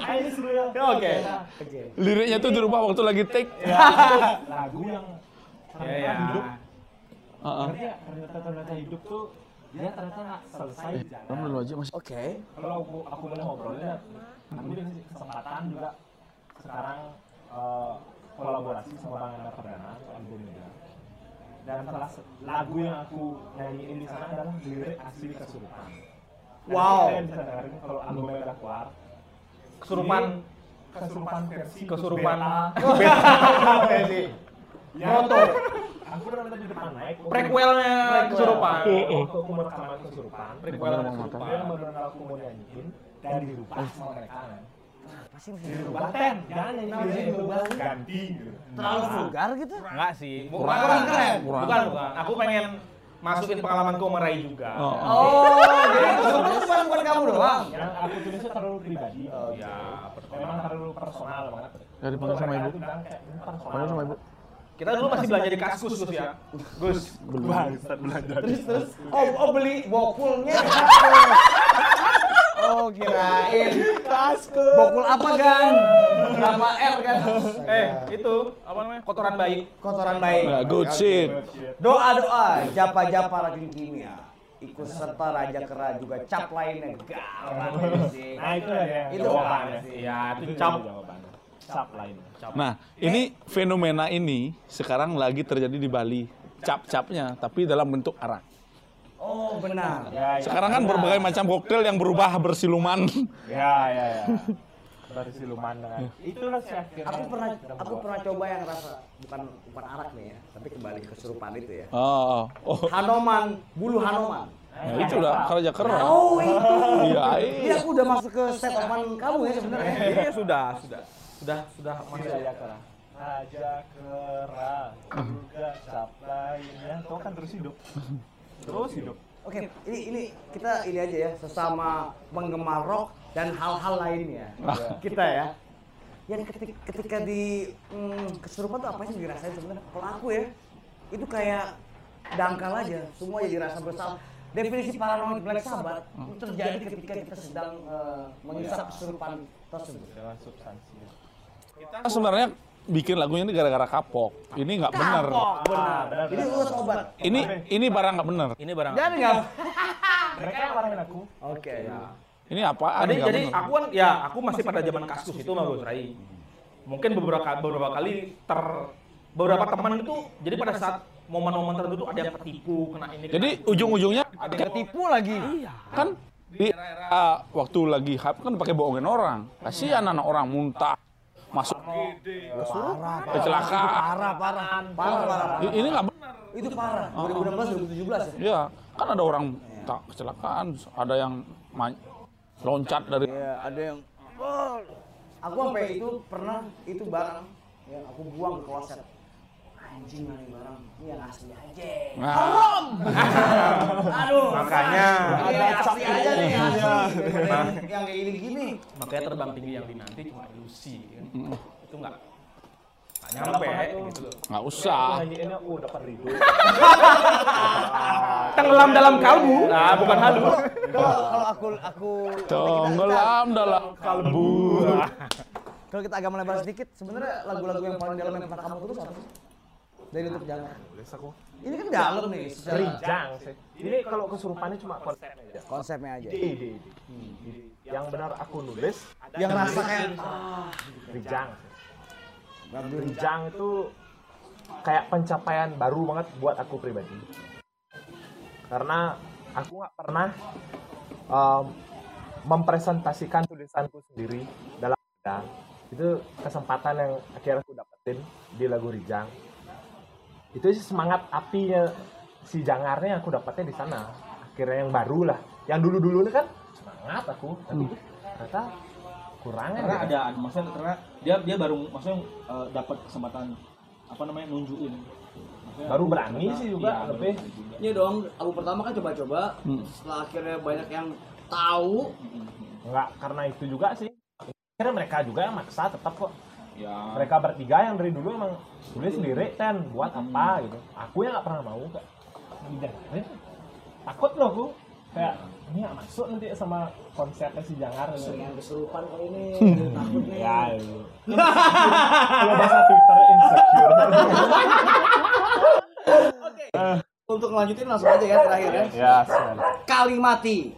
Ah, ini seru ya. Oke. Liriknya tuh dirubah waktu lagi take. Ya, lagu yang Ya, ya. hidup. Heeh. Ngerti ya? Ternyata ternyata hidup tuh dia ternyata nggak selesai di jalan. Kamu aja masih. Oke. Kalau aku aku boleh ngobrolnya, aku dikasih kesempatan juga sekarang eh, kolaborasi sama Bang Enda Perdana untuk album juga. Dan salah lagu yang aku nyanyiin di sana adalah lirik asli kesurupan. Wow. Kalian bisa dengerin kalau albumnya udah keluar. Kesurupan Ini kesurupan versi kesurupan versi. Foto. Aku udah nanti di depan naik. prequelnya kesurupan. Waktu aku merekaman kesurupan. Prequel kesurupan. Dia benar-benar aku mau nyanyiin dan dirubah sama mereka. Kan. Dirubah ten, jangan dirubah ganti. gitu. terlalu vulgar gitu. Enggak sih. Bukan, Kurang. kurang keren. Kurang. Bukan, bukan. Aku pengen masukin pengalamanku meraih juga. Oh. Oh, jadi itu bukan bukan kamu doang. Yang aku tulisnya terlalu pribadi. Ya, Memang terlalu personal banget. Ya dipanggil sama ibu. Ini. Panggil sama ibu. Kita dulu masih belanja di kaskus Gus ya. Gus. Belanja. Terus terus oh, oh beli bokulnya. Oh kirain Bokul apa kan? Nama R kan? Eh, itu apa namanya? Kotoran bayi. Kotoran baik. Nah, good shit. Doa doa, japa japa racun kimia. Ikut serta raja kera juga cap lainnya galak sih. Nah itu ya. Itu jawabannya. sih? Iya, itu cap jawabannya. Cap lain. Nah, ini fenomena ini sekarang lagi terjadi di Bali. Cap-capnya, tapi dalam bentuk arak. Oh benar. Ya, ya. Sekarang kan berbagai macam koktail yang berubah bersiluman. Ya, ya, ya. Dari siluman dengan itulah sih akhirnya. Aku pernah aku pernah coba yang rasa bukan bukan arak nih ya, tapi kembali ke kesurupan itu ya. Oh, oh. Hanoman, bulu Hanoman. Nah, itu udah kerja keras. Oh itu. Iya, iya. aku udah masuk ke set opan kamu ya sebenarnya. Iya, sudah, sudah. Sudah, sudah masuk. Raja Kera. Raja Kera juga cap lainnya. Tuh kan terus hidup. Terus hidup. Oke, ini ini kita ini aja ya sesama penggemar rock dan hal-hal lainnya. kita ya. Yang ketika, ketika di mm, kesurupan tuh apa sih yang dirasain sebenarnya? Kalau aku ya, itu kayak dangkal aja, semua jadi rasa bersalah. Definisi paranormal Black Sabbath itu terjadi ketika kita sedang eh, menghisap kesurupan tersebut. Dengan substansinya. Kita sebenarnya bikin lagunya ini gara-gara kapok. Ini nggak benar. Benar. Ini urut obat. Ini ini barang nggak benar. Ini barang. Jadi nggak? Mereka yang marahin aku. Oke. Ini apaan? Jadi, jadi aku kan, ya aku masih pada zaman kasus itu mah Gus Rai. Mungkin beberapa beberapa kali ter beberapa teman itu jadi pada saat momen-momen tertentu ada yang ketipu kena ini. Jadi kena ujung-ujungnya ada yang Ketipu lagi. kan di era waktu lagi hype kan pakai bohongin orang. Kasihan anak orang muntah masuk kecelakaan. Parah, parah. Parah, parah. I- Ini nggak benar. Itu parah. 2016 2017 ya. Ya, kan ada orang tak kecelakaan, ada yang loncat dari Iya, ada yang oh, aku sampai itu pernah itu barang yang aku buang ke kloset. Anjing mana ini barang? Ini yang asli aja. Nah, Aduh. Makanya. Ini yang asli aja nih, asli. Daripada yang, kayak gini-gini. makanya terbang tinggi yang dinanti cuma ilusi kan. Itu enggak nggak nyampe gitu loh. nggak usah. Nyanyiinnya, oh. Tenggelam dalam kalbu. Nah, bukan halu. Kalau kalau aku aku Tenggelam dalam kalbu. Kalau kita agak melebar sedikit, sebenarnya lagu-lagu yang paling dalam yang pernah kamu tulis apa sih? Dari untuk jangan. Tulis aku. Ini kan dalam nih, secara Rijang sih. Ini kalau kesurupannya cuma konsepnya aja. konsepnya aja. Ide, ide, ide. Ide. Yang benar aku nulis Yang rasa kayak ah, Rijang. Rijang itu kayak pencapaian baru banget buat aku pribadi. Karena aku nggak pernah um, mempresentasikan tulisanku sendiri dalam bidang. Itu kesempatan yang akhirnya aku dapetin di lagu Rijang. Itu sih semangat apinya si Jangarnya aku dapetnya di sana. Akhirnya yang baru lah. Yang dulu-dulu ini kan semangat aku, tapi ternyata kurangnya karena gitu. ada, ada maksudnya karena dia dia baru maksudnya eh, dapat kesempatan apa namanya nunjukin Maksudnya Baru aku berani ternyata- sih juga, iya, baru lebih. juga. Iya dong, album pertama kan coba-coba, setelah akhirnya banyak yang tahu, Enggak karena itu juga sih. Akhirnya mereka juga yang maksa tetap kok. Ya. mereka bertiga yang dari dulu emang tulis lirik ten buat apa gitu aku yang nggak pernah mau kak didengerin takut loh aku kayak ini nggak masuk nanti sama konsepnya si Jangar Seringan kesurupan kali ini. Hmm. Takut nih. ya itu. kalau bahasa Twitter insecure Untuk ngelanjutin langsung aja ya terakhir ya. ya siap. Kalimati.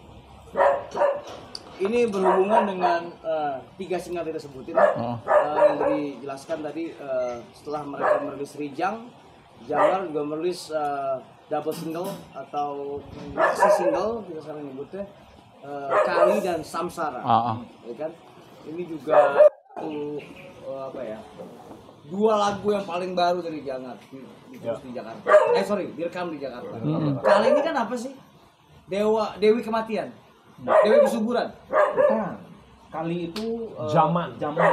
Ini berhubungan dengan eh, tiga single yang kita sebutin Oh. Eh, yang dijelaskan tadi eh, setelah mereka merilis Rijang, Jabar juga merilis eh, double single atau maxi single kita sekarang nyebutnya eh, Kali dan Samsara, ah. ya kan? Ini juga satu eh, apa ya? Dua lagu yang paling baru dari Jangan di, ditulis di Jakarta. Eh sorry, direkam di Jakarta. Kali ini kan apa sih? Dewa Dewi kematian. Dewi kesuburan. Bukan. Kali itu eh, Zaman. zaman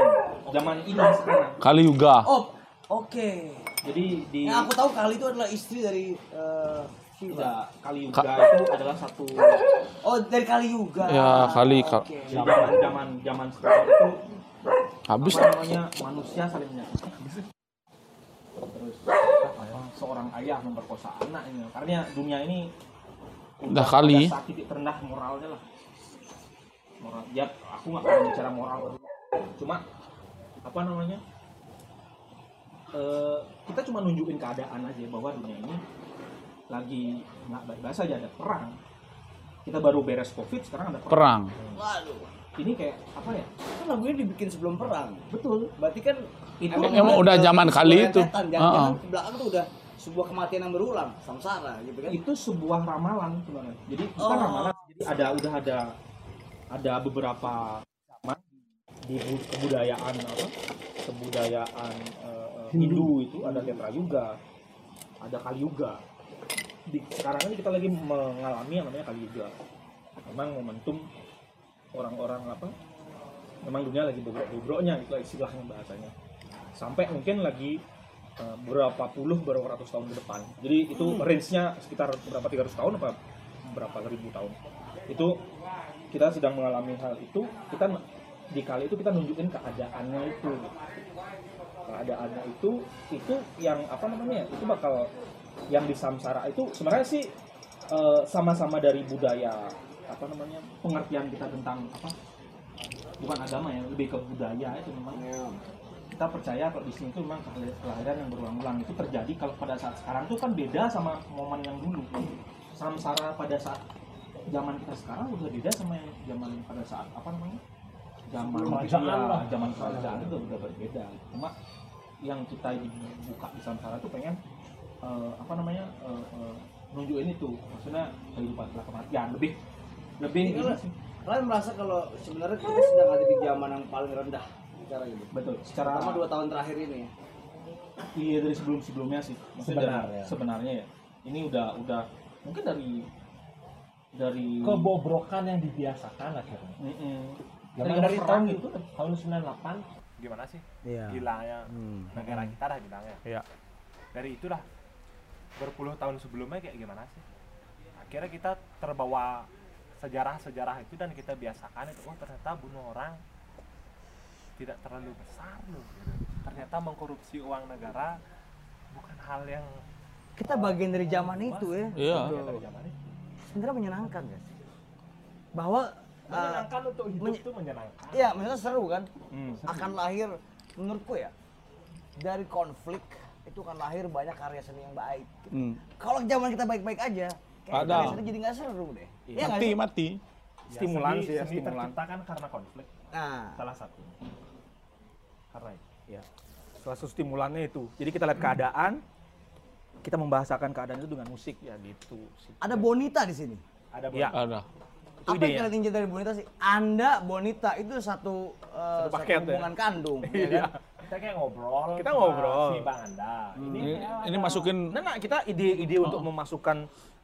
zaman ini sekarang. Kali juga. Oh, oke. Jadi di Yang aku tahu Kali itu adalah istri dari eh, Shiva. tidak Kali juga itu adalah satu Oh, dari Kali juga. Ya, Kali, di zaman zaman zaman sekarang itu Habis. apa namanya manusia saling menyakiti terus seorang ayah memperkosa anaknya karena dunia ini Udah kali. saat titik terendah moralnya lah moral ya aku nggak pernah bicara moral cuma apa namanya eh, kita cuma nunjukin keadaan aja bahwa dunia ini lagi nggak baik-baik saja ada perang kita baru beres covid sekarang ada perang, Perang. Waduh. ini kayak apa ya Kan lagunya dibikin sebelum perang. betul Berarti kan Itu emang udah zaman Kali itu. Jangan-jangan ah. ke belakang tuh udah sebuah kematian yang berulang, samsara gitu kan. itu sebuah ramalan sebenarnya. Jadi bukan Oh. ramalan, jadi ada udah ada ada beberapa zaman di bu- kebudayaan apa? Kebudayaan eh, Hindu itu ada tetra yuga, ada kali yuga. Di sekarang ini kita lagi mengalami yang namanya kali yuga. Memang momentum orang-orang apa? Memang dunia lagi bobrok-bobroknya itu istilahnya bahasanya. Sampai mungkin lagi eh, berapa puluh berapa ratus tahun ke depan. Jadi itu range-nya sekitar berapa 300 tahun apa berapa ribu tahun. Itu kita sedang mengalami hal itu, kita di kali itu kita nunjukin keadaannya itu. Keadaannya itu itu yang apa namanya? Itu bakal yang di samsara itu sebenarnya sih eh, sama-sama dari budaya apa namanya? pengertian kita tentang apa? Bukan agama ya, lebih ke budaya itu memang kita percaya kalau di sini itu memang kelahiran yang berulang-ulang itu terjadi kalau pada saat sekarang itu kan beda sama momen yang dulu samsara pada saat zaman kita sekarang udah beda sama yang zaman pada saat apa namanya zaman Kerajaan lah. zaman kerajaan itu udah berbeda cuma yang kita buka di samsara itu pengen eh, apa namanya eh, eh, nunjukin itu maksudnya kehidupan setelah kematian lebih lebih kalau- sih. Kalian merasa kalau sebenarnya kita sedang ada di zaman yang paling rendah secara ini. betul secara Terutama dua tahun terakhir ini ya. Iya dari sebelum sebelumnya sih. Maksudnya dari- Sebenarnya. sebenarnya ya. Ini udah udah mungkin dari dari kebobrokan yang dibiasakan akhirnya Mm-mm. Zaman dari dari tahun itu tahun 98 gimana sih Iya. gilanya Hmm. negara kita dah bilangnya Iya. dari itu dah berpuluh tahun sebelumnya kayak gimana sih akhirnya kita terbawa sejarah-sejarah itu dan kita biasakan itu oh ternyata bunuh orang tidak terlalu besar loh gitu. ternyata mengkorupsi uang negara bukan hal yang Kita bagian dari zaman itu ya. Iya. bagian dari zaman itu Sebenarnya menyenangkan sih? Bahwa uh, menyenangkan untuk hidup menye- itu menyenangkan ya maksudnya seru kan? Hmm. Akan lahir menurutku ya dari konflik itu akan lahir banyak karya seni yang baik. gitu. Hmm. Kalau zaman kita baik-baik aja, kayak karya seni jadi nggak seru deh. Iya nggak Mati, sih? mati. Stimulan seni, sih ya, seni stimulan. tercipta kan karena konflik Nah, salah satu karena itu Ya. Salah satu stimulannya itu. Jadi kita lihat keadaan, kita membahasakan keadaan itu dengan musik ya gitu. sih. ada Bonita di sini. ada Ya. Ada. Itu Apa yang kalian dari Bonita sih? Anda Bonita itu satu, uh, Satu paket ya? hubungan kandung, ya kan? kita kayak ngobrol Kita ngobrol. si bang anda ini Ini, kayak ini ada- masukin Nah, nah, kita ide-ide untuk memasukkan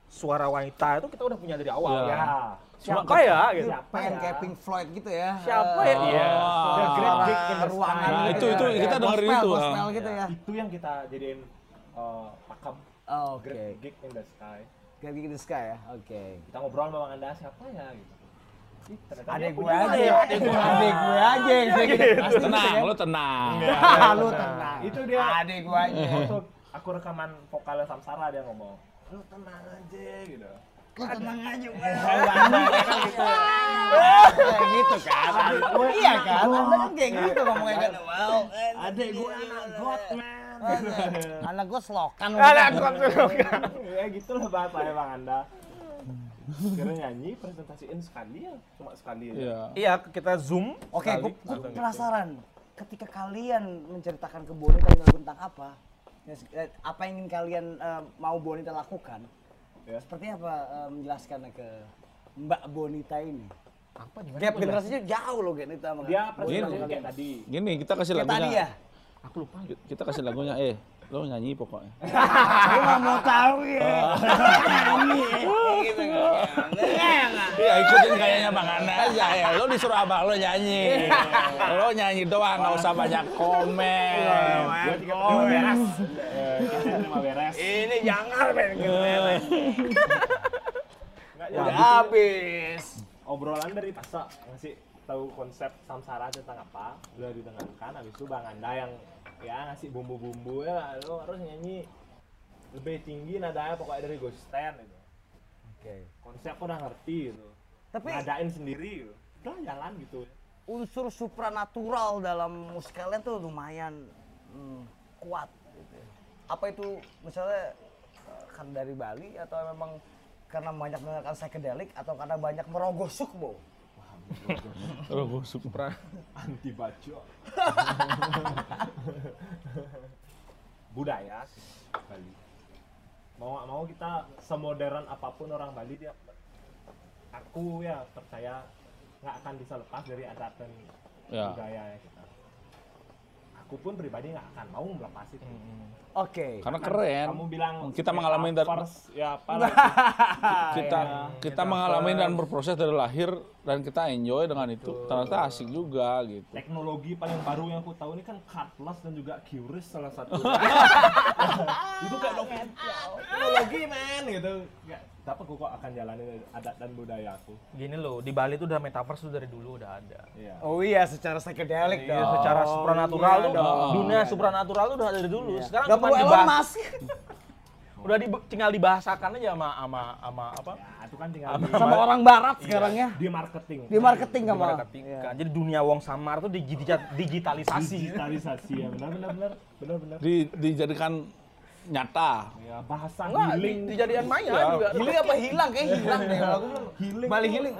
suara wanita itu kita udah punya dari awal. Ya. ya Siapa ya? Gitu. Itu pengen ya? kayak Pink Floyd gitu ya. Siapa ya? Iya. The Great Gig in the ruangan. Nah, gitu itu- ya. itu Ya, kita dengerin itu, ah. Gospel gitu ya. itu yang kita jadiin uh, pakem Oh, Oke. Great Gig in the Sky Great Gig in the Sky ya. Oke. kita ngobrol sama bang anda siapa ya gitu dia gue aja, adek gue, aja gitu. Tenang, gitu lo tenang. kan? Lu tenang. Itu dia. Adek gue aja. Aku rekaman vokalnya Samsara dia ngomong, lu tenang aja gitu. Lu tenang aja, gue. kan gitu. Kayak gitu kan. Iya kan? Kan kayak gitu ngomongnya kan. Wow. Adek gue anak got man. Anak gue selokan. Anak got kan. Ya gitu lah bahasa emang anda. Kira nyanyi presentasiin sekali ya, cuma sekali aja. Iya. Iya, kita zoom. Oke, sekali, gue langsung gitu. penasaran. Ketika kalian menceritakan ke Bonita ini lagu tentang apa? Ya, eh, Apa yang ingin kalian eh, mau Bonita lakukan? Ya. Seperti apa eh, menjelaskannya ke Mbak Bonita ini? Apa gimana? Gap generasinya jauh loh Bonita sama Dia sama kayak tadi. Gini, kita kasih Kayak tadi ya? Aku lupa. Kita kasih lagunya, eh, lo nyanyi pokoknya. Gue nggak mau tahu ya. Nyanyi ya. Gitu nggak. Iya, ikutin kayaknya Bang Anda aja ya. Lo disuruh abang lo nyanyi. Lo nyanyi doang, nggak usah banyak komen. Beres. Beres. Ini jangan men. Enggak Udah habis. Obrolan dari Pasa ngasih tahu konsep samsara tentang apa udah didengarkan habis itu Bang Anda yang ya ngasih bumbu-bumbu ya lo harus nyanyi lebih tinggi nadanya pokoknya dari Ghost Stand itu Oke. konsep udah ngerti gitu Tapi nadain sendiri gitu. udah jalan gitu unsur supranatural dalam musik kalian tuh lumayan hmm, kuat gitu. Apa itu misalnya eh, karena dari Bali atau memang karena banyak mendengarkan psychedelic atau karena banyak merogoh sukmo? Gue suka. anti baca budaya Bali mau nggak mau kita semodern apa pun orang Bali dia aku ya percaya nggak akan bisa lepas dari adat dan Ya. budaya kita aku pun pribadi nggak akan mau melepas itu Oke. Karena Kan keren. kamu bilang Kita mengalami dari metaverse, ya apa kita Iya. kita mengalami dan berproses dari lahir dan kita enjoy dengan itu. Ternyata asik juga gitu. teknologi paling baru yang aku tahu ini kan cardless dan juga QRIS salah satu itu kayak dokumen teknologi men gitu nggak tapi aku kok akan jalanin adat dan budaya aku Gini loh, di Bali tuh udah metaverse tuh dari dulu udah ada. iya Oh iya, secara psychedelic Iya, dong. secara supranatural tuh, dong. dunia supranatural tuh udah ada dari dulu. Sekarang Gak cuma perlu Elon dibahas, Musk. udah di, tinggal dibahasakan aja sama sama sama apa? ya itu kan tinggal di, Sama orang barat sekarang ya. di marketing Di marketing Di sama. marketing. Kan, Jadi dunia wong samar tuh digita- digitalisasi. digitalisasi ya benar benar benar benar benar Di, dijadikan nyata. ya bahasa Enggak, di, healing dijadikan maya juga. Healing apa hilang? Kayak hilang deh. Kalau aku bilang, Healing Bali healing.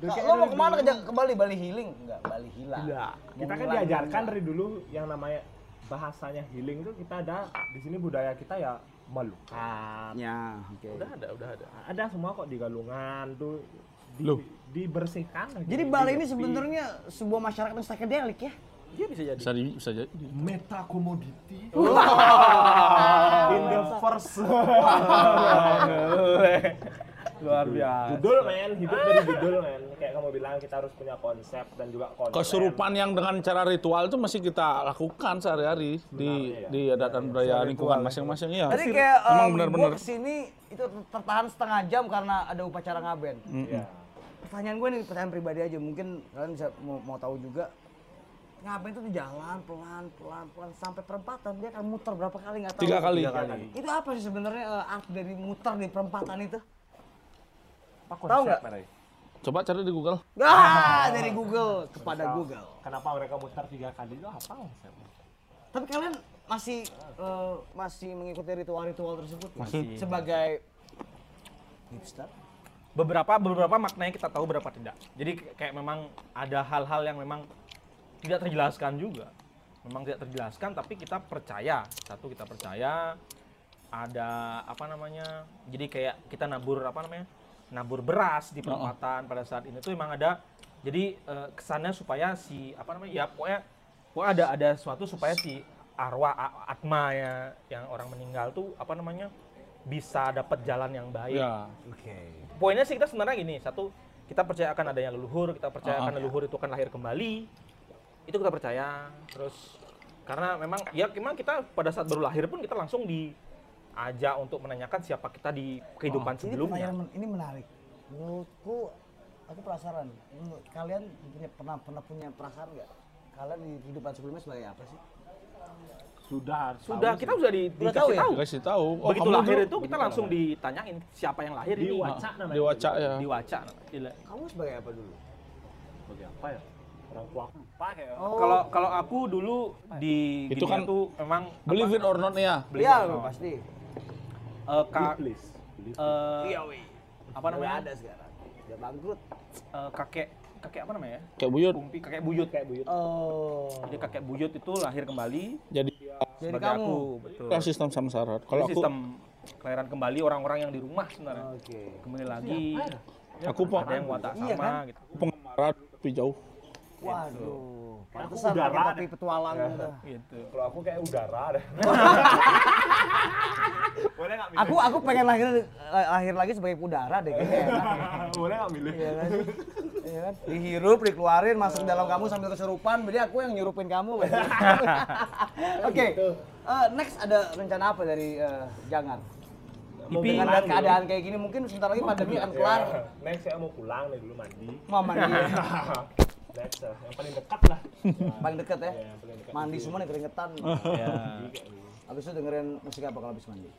Kayak Lo mau ke mana dulu. ke, ke Bali? Bali healing? Enggak, Bali hilang. Enggak. Mau Kita kan diajarkan dari dulu yang namanya bahasanya healing itu kita ada di sini budaya kita ya melukat. Ya, oke. Udah ada, udah ada. Ada semua kok di galungan tuh di- Loh. dibersihkan lagi, Jadi Bali ini direpi. sebenarnya sebuah masyarakat yang psychedelic ya? Iya bisa jadi. Bisa di, bisa jadi. meta commodity in the first Luar biasa. judul men hidup dari judul men kayak kamu bilang kita harus punya konsep dan juga konsep Kesurupan yang dengan cara ritual itu masih kita lakukan sehari-hari di ya. di adat dan budaya lingkungan masing-masing ya. Tadi kayak Emang um, benar-benar. gue ke sini itu tertahan setengah jam karena ada upacara ngaben. ya Pertanyaan gue nih pertanyaan pribadi aja, mungkin kalian bisa mau, mau tahu juga. Itu tuh jalan pelan pelan pelan sampai perempatan dia akan muter berapa kali nggak tahu. Tiga kali. Itu apa sih sebenarnya uh, art dari muter di perempatan itu? Tahu nggak? Coba cari di Google. Ah, dari Google kepada Kenapa- Google. kenapa mereka muter tiga kali itu apa Tapi kalian masih eh, masih mengikuti ritual-ritual tersebut? Masih. sebagai hipster. beberapa beberapa maknanya kita tahu beberapa tidak jadi kayak memang ada hal-hal yang memang tidak terjelaskan juga. Memang tidak terjelaskan tapi kita percaya. Satu kita percaya. Ada apa namanya jadi kayak kita nabur apa namanya nabur beras di perempatan pada saat ini. Tuh memang ada jadi eh, kesannya supaya si apa namanya ya pokoknya pokoknya ada ada suatu supaya si arwah atma ya yang orang meninggal tuh apa namanya bisa dapat jalan yang baik. Ya. Oke. poinnya sih kita sebenarnya gini. Satu kita percaya akan adanya leluhur kita percaya akan leluhur itu akan lahir kembali itu kita percaya terus karena memang ya memang kita pada saat baru lahir pun kita langsung diajak untuk menanyakan siapa kita di kehidupan Ini sebelumnya men- ini menarik. Menurutku aku penasaran. Menurut Kalian punya pernah pernah punya perasaan nggak? Kalian di kehidupan sebelumnya sebagai apa sih? Sudah, Sudah kita sudah di, dikasih tahu ya? tahu. Kasih tahu. Oh, Begitu lahir itu kita langsung ditanyain siapa yang lahir di ini. Waca namanya. di Waca ya. Di Waca. Gila. Kamu sebagai apa dulu? Sebagai apa ya? Orang tua aku lupa kayak. Oh. Kalau kalau aku dulu di Itu kan tuh memang Believe it or not ya. Iya, pasti. eh, ka- Please. Please. Iya, weh. apa namanya? ada sekarang. Udah bangkrut. Eh, kakek kakek apa namanya? Kayak buyut. Kumpi kakek buyut kayak buyut. Oh. Jadi kakek buyut itu lahir kembali Jadi Jadi sebagai kamu. aku, betul. ya sistem samsarat. Jadi Kalau aku sistem kelahiran kembali orang-orang yang di rumah sebenarnya. Oke. Kembali lagi. aku po- Ada yang watak Iya sama kan? gitu. pengemarat tapi jauh. Waduh. Pantesan udara pakai petualang udah. Gitu. Kalau aku kayak udara deh. Boleh nggak milih? Aku aku pengen lahir lahir lagi sebagai udara deh kayaknya. enak. Boleh nggak milih? Iya kan? Iya kan? Dihirup, dikeluarin, masuk dalam kamu sambil kesurupan, jadi aku yang nyurupin kamu. Oke. eh, next ada rencana apa dari eh, Jangan? Mau Dengan pulang keadaan kayak gini mungkin sebentar lagi pandemi akan kelar. Iya. Next saya mau pulang nih dulu mandi. Mama nih Yang paling dekat lah. paling deket ya. Yang paling dekat. Mandi semua nih keringetan. Ya. Habis itu dengerin musik apa kalau habis mandi?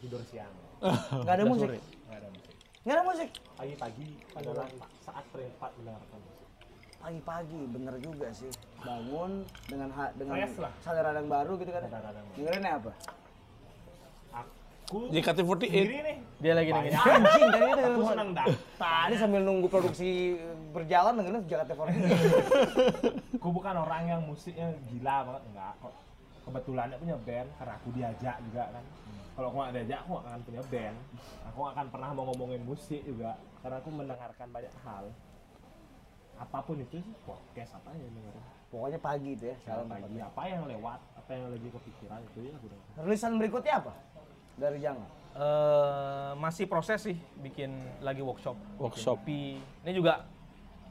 Tidur siang. Enggak ada musik. Nggak ada musik. Enggak ada musik. Pagi-pagi adalah saat terempat mendengarkan musik. Pagi-pagi bener juga sih. Bangun dengan ha- dengan kesadaran yang baru gitu kan. Baru. Dengerinnya apa? Aku JKT48. sendiri nih. Dia lagi nih. Anjing tadi itu Aku senang dah. Tadi sambil nunggu produksi berjalan dengerin Jakarta for Aku bukan orang yang musiknya gila banget enggak kok. Kebetulan dia punya band karena aku diajak juga kan. Kalau aku nggak diajak aku nggak akan punya band. Aku nggak akan pernah mau ngomongin musik juga karena aku mendengarkan banyak hal. Apa pun itu sih podcast apa yang dengerin. Pokoknya pagi itu ya. Kalau Salam pagi apa yang lewat, apa yang lagi kepikiran itu ya aku dengar. Rilisan berikutnya apa? Dari Jangan. Eh, masih proses sih bikin lagi workshop. Workshop. Bikin. Ini juga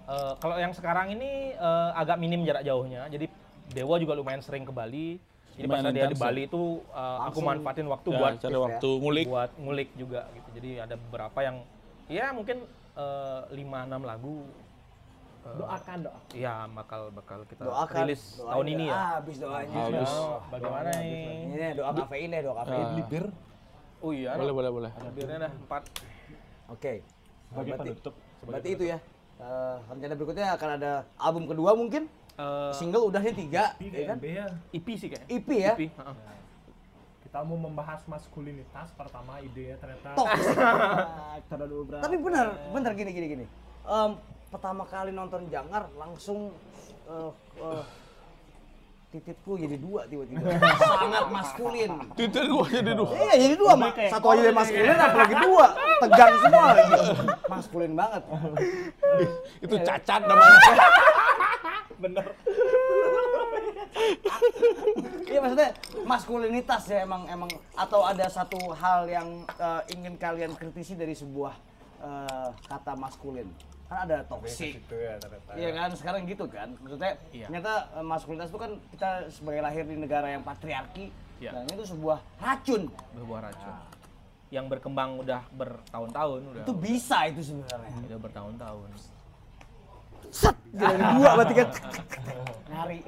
eh, kalau yang sekarang ini eh, agak minim jarak jauhnya. Jadi Dewa juga lumayan sering ke Bali. Jadi pas dia di intens Bali itu eh, aku manfaatin waktu Ya, buat cari waktu ngulik. buat ngulik juga gitu. Jadi ada beberapa yang ya mungkin lima enam lagu. eh, Doakan doa. Iya bakal bakal kita Doakan. rilis Doain tahun ini ya. Ah, habis doanya. Habis. Oh, bagaimana nih? Ini doa kafein deh, doa kafein. Ah. Oh iya, Boleh, boleh, boleh. Ada birnya dah empat. Oke. Sebagai berarti, penutup. berarti itu ya. Eh, rencana berikutnya akan ada album kedua mungkin. Eh, Single udah nih tiga, ya kan? Ya. EP sih kayaknya. EP ya. EP, heeh. Kita mau membahas maskulinitas pertama idenya ternyata beberapa. Tapi benar, benar gini gini gini. Em, pertama kali nonton Jangar langsung eh, eh, tititku jadi dua tiba-tiba. Sangat maskulin. Titik gua jadi dua. Iya jadi dua mak. Satu aja dari maskulin apalagi dua. Tegang semua lagi. Maskulin banget. Itu cacat namanya. bener. Iya maksudnya maskulinitas ya emang emang atau ada satu hal yang eh, ingin kalian kritisi dari sebuah eh, kata maskulin. Kan ada toxic. Itu ya. Iya kan sekarang gitu kan. Maksudnya Iya. ternyata eh, maskulinitas itu kan kita sebagai lahir di negara yang patriarki Iya. dan itu sebuah racun. Berbuah racun. Yang berkembang udah bertahun-tahun udah. Itu bisa itu sebenarnya. udah bertahun-tahun. Set jadi dua berarti kan nyari.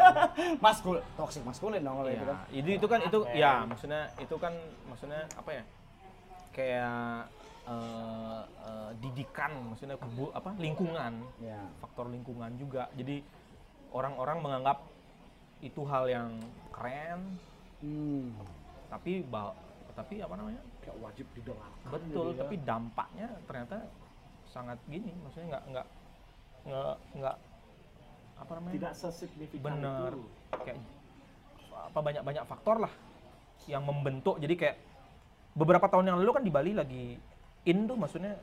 Maskul toxic maskulin dong kalau itu Iya, kan. jadi itu kan itu ya maksudnya itu kan maksudnya apa ya? Kayak eh, eh, didikan maksudnya bu, apa lingkungan Ya. faktor lingkungan juga jadi orang-orang menganggap itu hal yang keren Hmm. tapi ba- tapi apa namanya Kayak wajib didengar. betul tapi dampaknya ternyata sangat gini maksudnya nggak nggak nggak nggak apa namanya Tidak sesignifikan bener itu. kayak apa banyak banyak faktor lah yang membentuk jadi kayak beberapa tahun yang lalu kan di Bali lagi in tuh maksudnya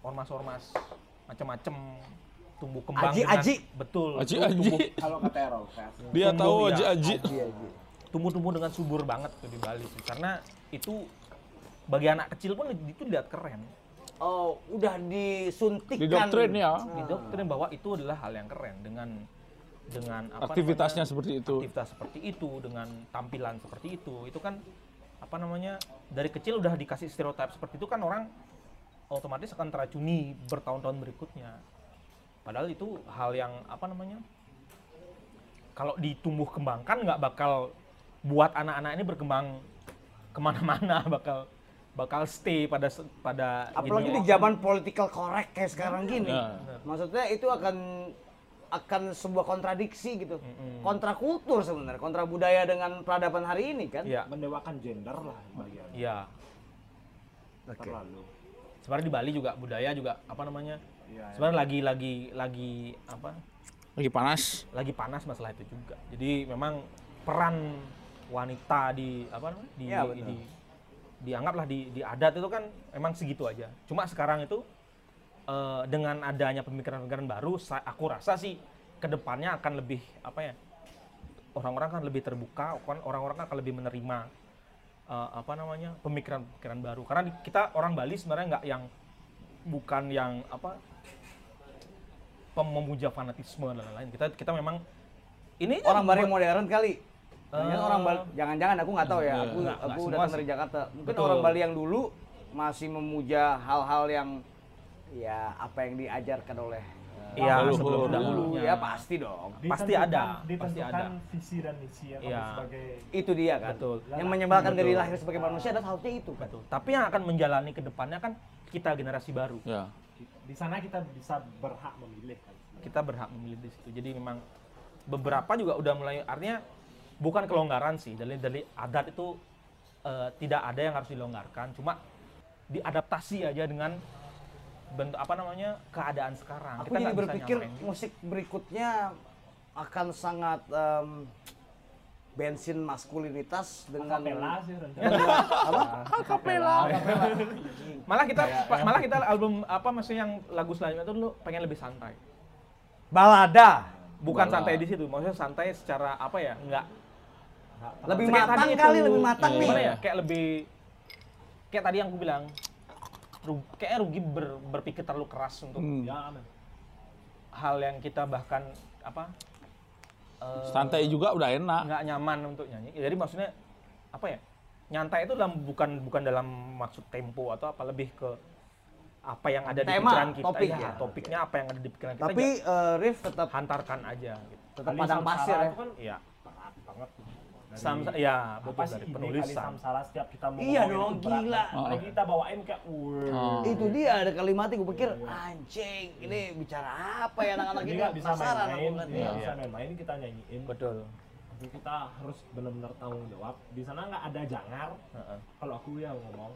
ormas-ormas macam-macam tumbuh kembang dengan- Aji-aji. betul Aji, tumbuh- aji. tumbuh- Kalau kata Errol. Dia Tumbuh, tahu iya. aja aji. Iya, iya. tumbuh-tumbuh dengan subur banget tuh di Bali sih. karena itu bagi anak kecil pun itu dilihat keren Oh, udah disuntikkan. Didoktrin ya. didoktrin bahwa itu adalah hal yang keren dengan dengan apa Aktivitasnya namanya, seperti itu. aktivitas seperti itu dengan tampilan seperti itu itu kan apa namanya dari kecil udah dikasih stereotip seperti itu kan orang otomatis akan teracuni bertahun-tahun berikutnya. Padahal itu hal yang apa namanya? Kalau ditumbuh kembangkan nggak bakal buat anak-anak ini berkembang ke mana-mana, bakal bakal stay pada pada Apalagi gini. di zaman political correct kayak sekarang gini. Ya. Maksudnya itu akan akan sebuah kontradiksi gitu. Kontrakultur sebenarnya, kontra budaya dengan peradaban hari ini kan. Iya, mendewakan gender lah bagian iya. Oke. terlalu Sebenarnya di Bali juga budaya juga apa namanya? Iya, Sebenarnya lagi lagi lagi apa? Lagi panas. lagi panas masalah itu juga. Jadi memang peran wanita di apa namanya? Di, Iya, betul. di dianggaplah di di adat itu kan memang segitu aja. Cuma sekarang itu eh, dengan adanya pemikiran-pemikiran baru, aku rasa sih ke depannya akan lebih apa ya? Orang-orang kan lebih terbuka, kan orang-orang kan akan lebih menerima eh, apa namanya pemikiran-pemikiran baru. Karena kita orang Bali sebenarnya nggak yang bukan yang apa memuja fanatisme dan lain-lain. Kita kita memang ini Orang Bali modern kali. Jangan Eh, orang Bali, jangan-jangan aku nggak tahu ya. Aku Nggak, aku nggak semua datang sih. dari Jakarta. Mungkin Betul. orang Bali yang dulu masih memuja hal-hal yang ya apa yang diajarkan oleh eh, Iya, Dahulu. sebelum dahulu dahulunya. ya pasti dong. Pasti ada, pasti ada. visi dan misi ya Iya. sebagai Itu dia kan. Betul. Yang menyebabkan dari lahir sebagai manusia adalah harusnya itu kan. Betul. Tapi yang akan menjalani ke depannya kan kita generasi baru. Ya. di sana kita bisa berhak memilih kan Kita berhak memilih di situ. Jadi memang beberapa juga udah mulai artinya bukan kelonggaran sih. Dari dari adat itu eh, tidak ada yang harus dilonggarkan, cuma diadaptasi aja dengan bentuk apa namanya keadaan sekarang. Aku Kita jadi berpikir musik berikutnya akan sangat em, bensin maskulinitas dengan Kapela sih rencana apa? kapela malah kita malah kita album apa maksudnya yang lagu selanjutnya itu dulu pengen lebih santai. Balada. Bukan Balad. santai di situ, maksudnya santai secara apa ya? Enggak Lebih matang kali, itu, lebih matang nih. Ya? Kayak lebih kayak tadi yang aku bilang kayaknya rugi ber- berpikir terlalu keras untuk Hmm. ya hal yang kita bahkan apa eh, Santai juga udah enak. nggak nyaman untuk nyanyi. Jadi maksudnya apa ya? Nyantai itu dalam bukan bukan dalam maksud tempo atau apa lebih ke apa yang ada di Tema, pikiran kita. topik Iya, ya. topiknya apa yang ada di pikiran kita. Tapi ya, eh, Rif tetap hantarkan aja gitu. tetap padang pasir ya. itu kan Iya. berat banget Dari- Sam, ya, betul sih dari ide kali penulisan. samsara setiap kita mau Iya dong, itu berat. gila. Apalagi kita bawain kayak Oh. Itu dia ada kalimatnya gue pikir anjing ini bicara apa ya anak-anak ini bisa main-main Iya. nggak bisa main-main kita nyanyiin Betul. Tapi kita harus benar-benar tanggung jawab di sana nggak ada jangar Heeh. kalau aku ya ngomong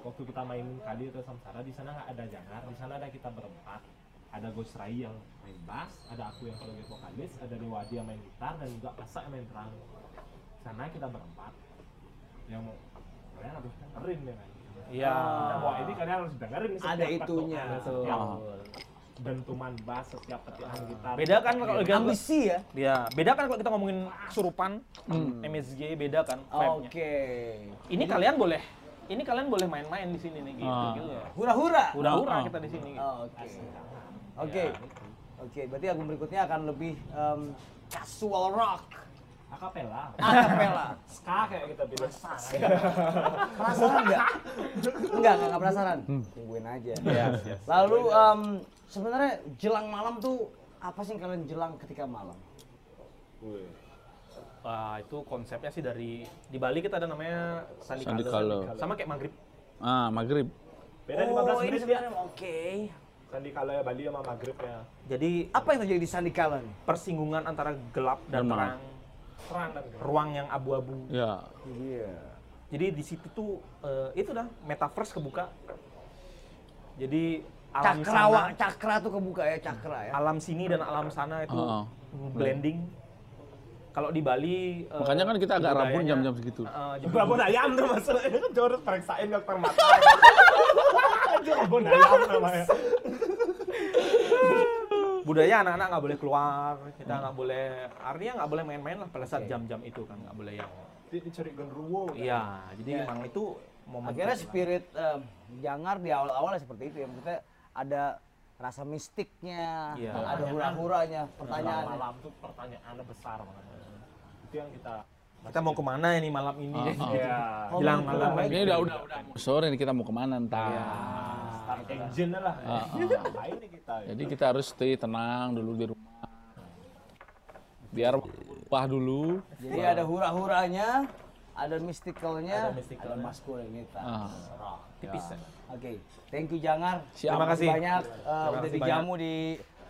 waktu kita main kali atau samsara di sana nggak ada jangar di sana ada kita berempat ada Ghost Rai yang main bass ada aku yang sebagai vokalis ada Dewadi yang main gitar dan juga Pasak yang main drum sana kita berempat yang mau kalian harus dengerin ya kan Iya. Kita bawa ini kalian harus dengerin nih Ada setiap itunya. Betul. setiap dentuman bass setiap petikan gitar Beda kan kalau lagi Ambisi ya. Ya, beda kan kalau kita ngomongin kesurupan, MSG beda kan. Oke. Ini kalian boleh ini kalian boleh main-main di sini nih gitu, Ah. gitu. Hura-hura. Hura-hura Ah. kita di sini. gitu. Oke. Oke. Oke, berarti album berikutnya akan lebih em, casual rock. Akapela Acapella. ska kayak kita bilang Penasaran nggak? Enggak, enggak, enggak penasaran. Tungguin aja. Yes, yes. Lalu em, sebenarnya jelang malam tuh apa sih yang kalian jelang ketika malam? Wah, itu konsepnya sih dari di Bali kita ada namanya Sandi Sandi Kalo. Kalo. Sama kayak maghrib. Ah, maghrib. beda 15 oh, ini menit ya oke. Sandi kala ya Bali sama maghrib ya Jadi Apa yang terjadi di Sandikala nih? persinggungan antara gelap dan terang. Ruang yang abu-abu. Ya. Iya. Jadi di situ tuh eh, itu dah metaverse kebuka. Jadi alam Cakrawa, sana, cakra tuh kebuka ya, cakra ya. alam sini dan alam sana itu oh. blending. Kalau di Bali eh, Makanya kan kita agak rabun jam-jam segitu. jam- Babon ayam tuh masalahnya kan harus periksain dokter mata. Babon ayam namanya. Budaya anak-anak nggak boleh keluar, kita nggak boleh, artinya nggak boleh main-main lah pada saat jam-jam itu kan nggak boleh yang. Di- Dicuri genruwo. Iya, jadi Ya. memang itu momen Akhirnya spirit em, jangar di awal-awal seperti itu ya. Maksudnya ada rasa mistiknya, Iya. ada hura-huranya, pertanyaan. malam tuh pertanyaannya besar banget. Itu yang kita kita mau ke mana ini malam ini? Iya. Oh, Bilang gitu. malam Baik. Ini udah udah udah sore nih kita mau ke mana ntar. Iya. start engine lah Ah, ah. ngapain nih kita Jadi kita harus stay tenang dulu di rumah. Biar upah dulu. Jadi ada hura-huranya, ada mystical-nya, Ada mystical-nya. ada maskulin kita. Ah. tipis ya. Oke, thank you Jangar. Siap. Terima kasih. banyak uh, udah dijamu di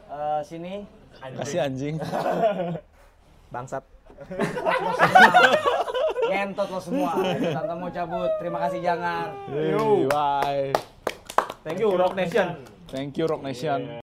uh, sini. Kasih anjing. bangsat Ngentot lo semua. Tante mau cabut. Terima kasih Jangar. Hey, bye. thank you Rock Nation Thank you Rock Nation.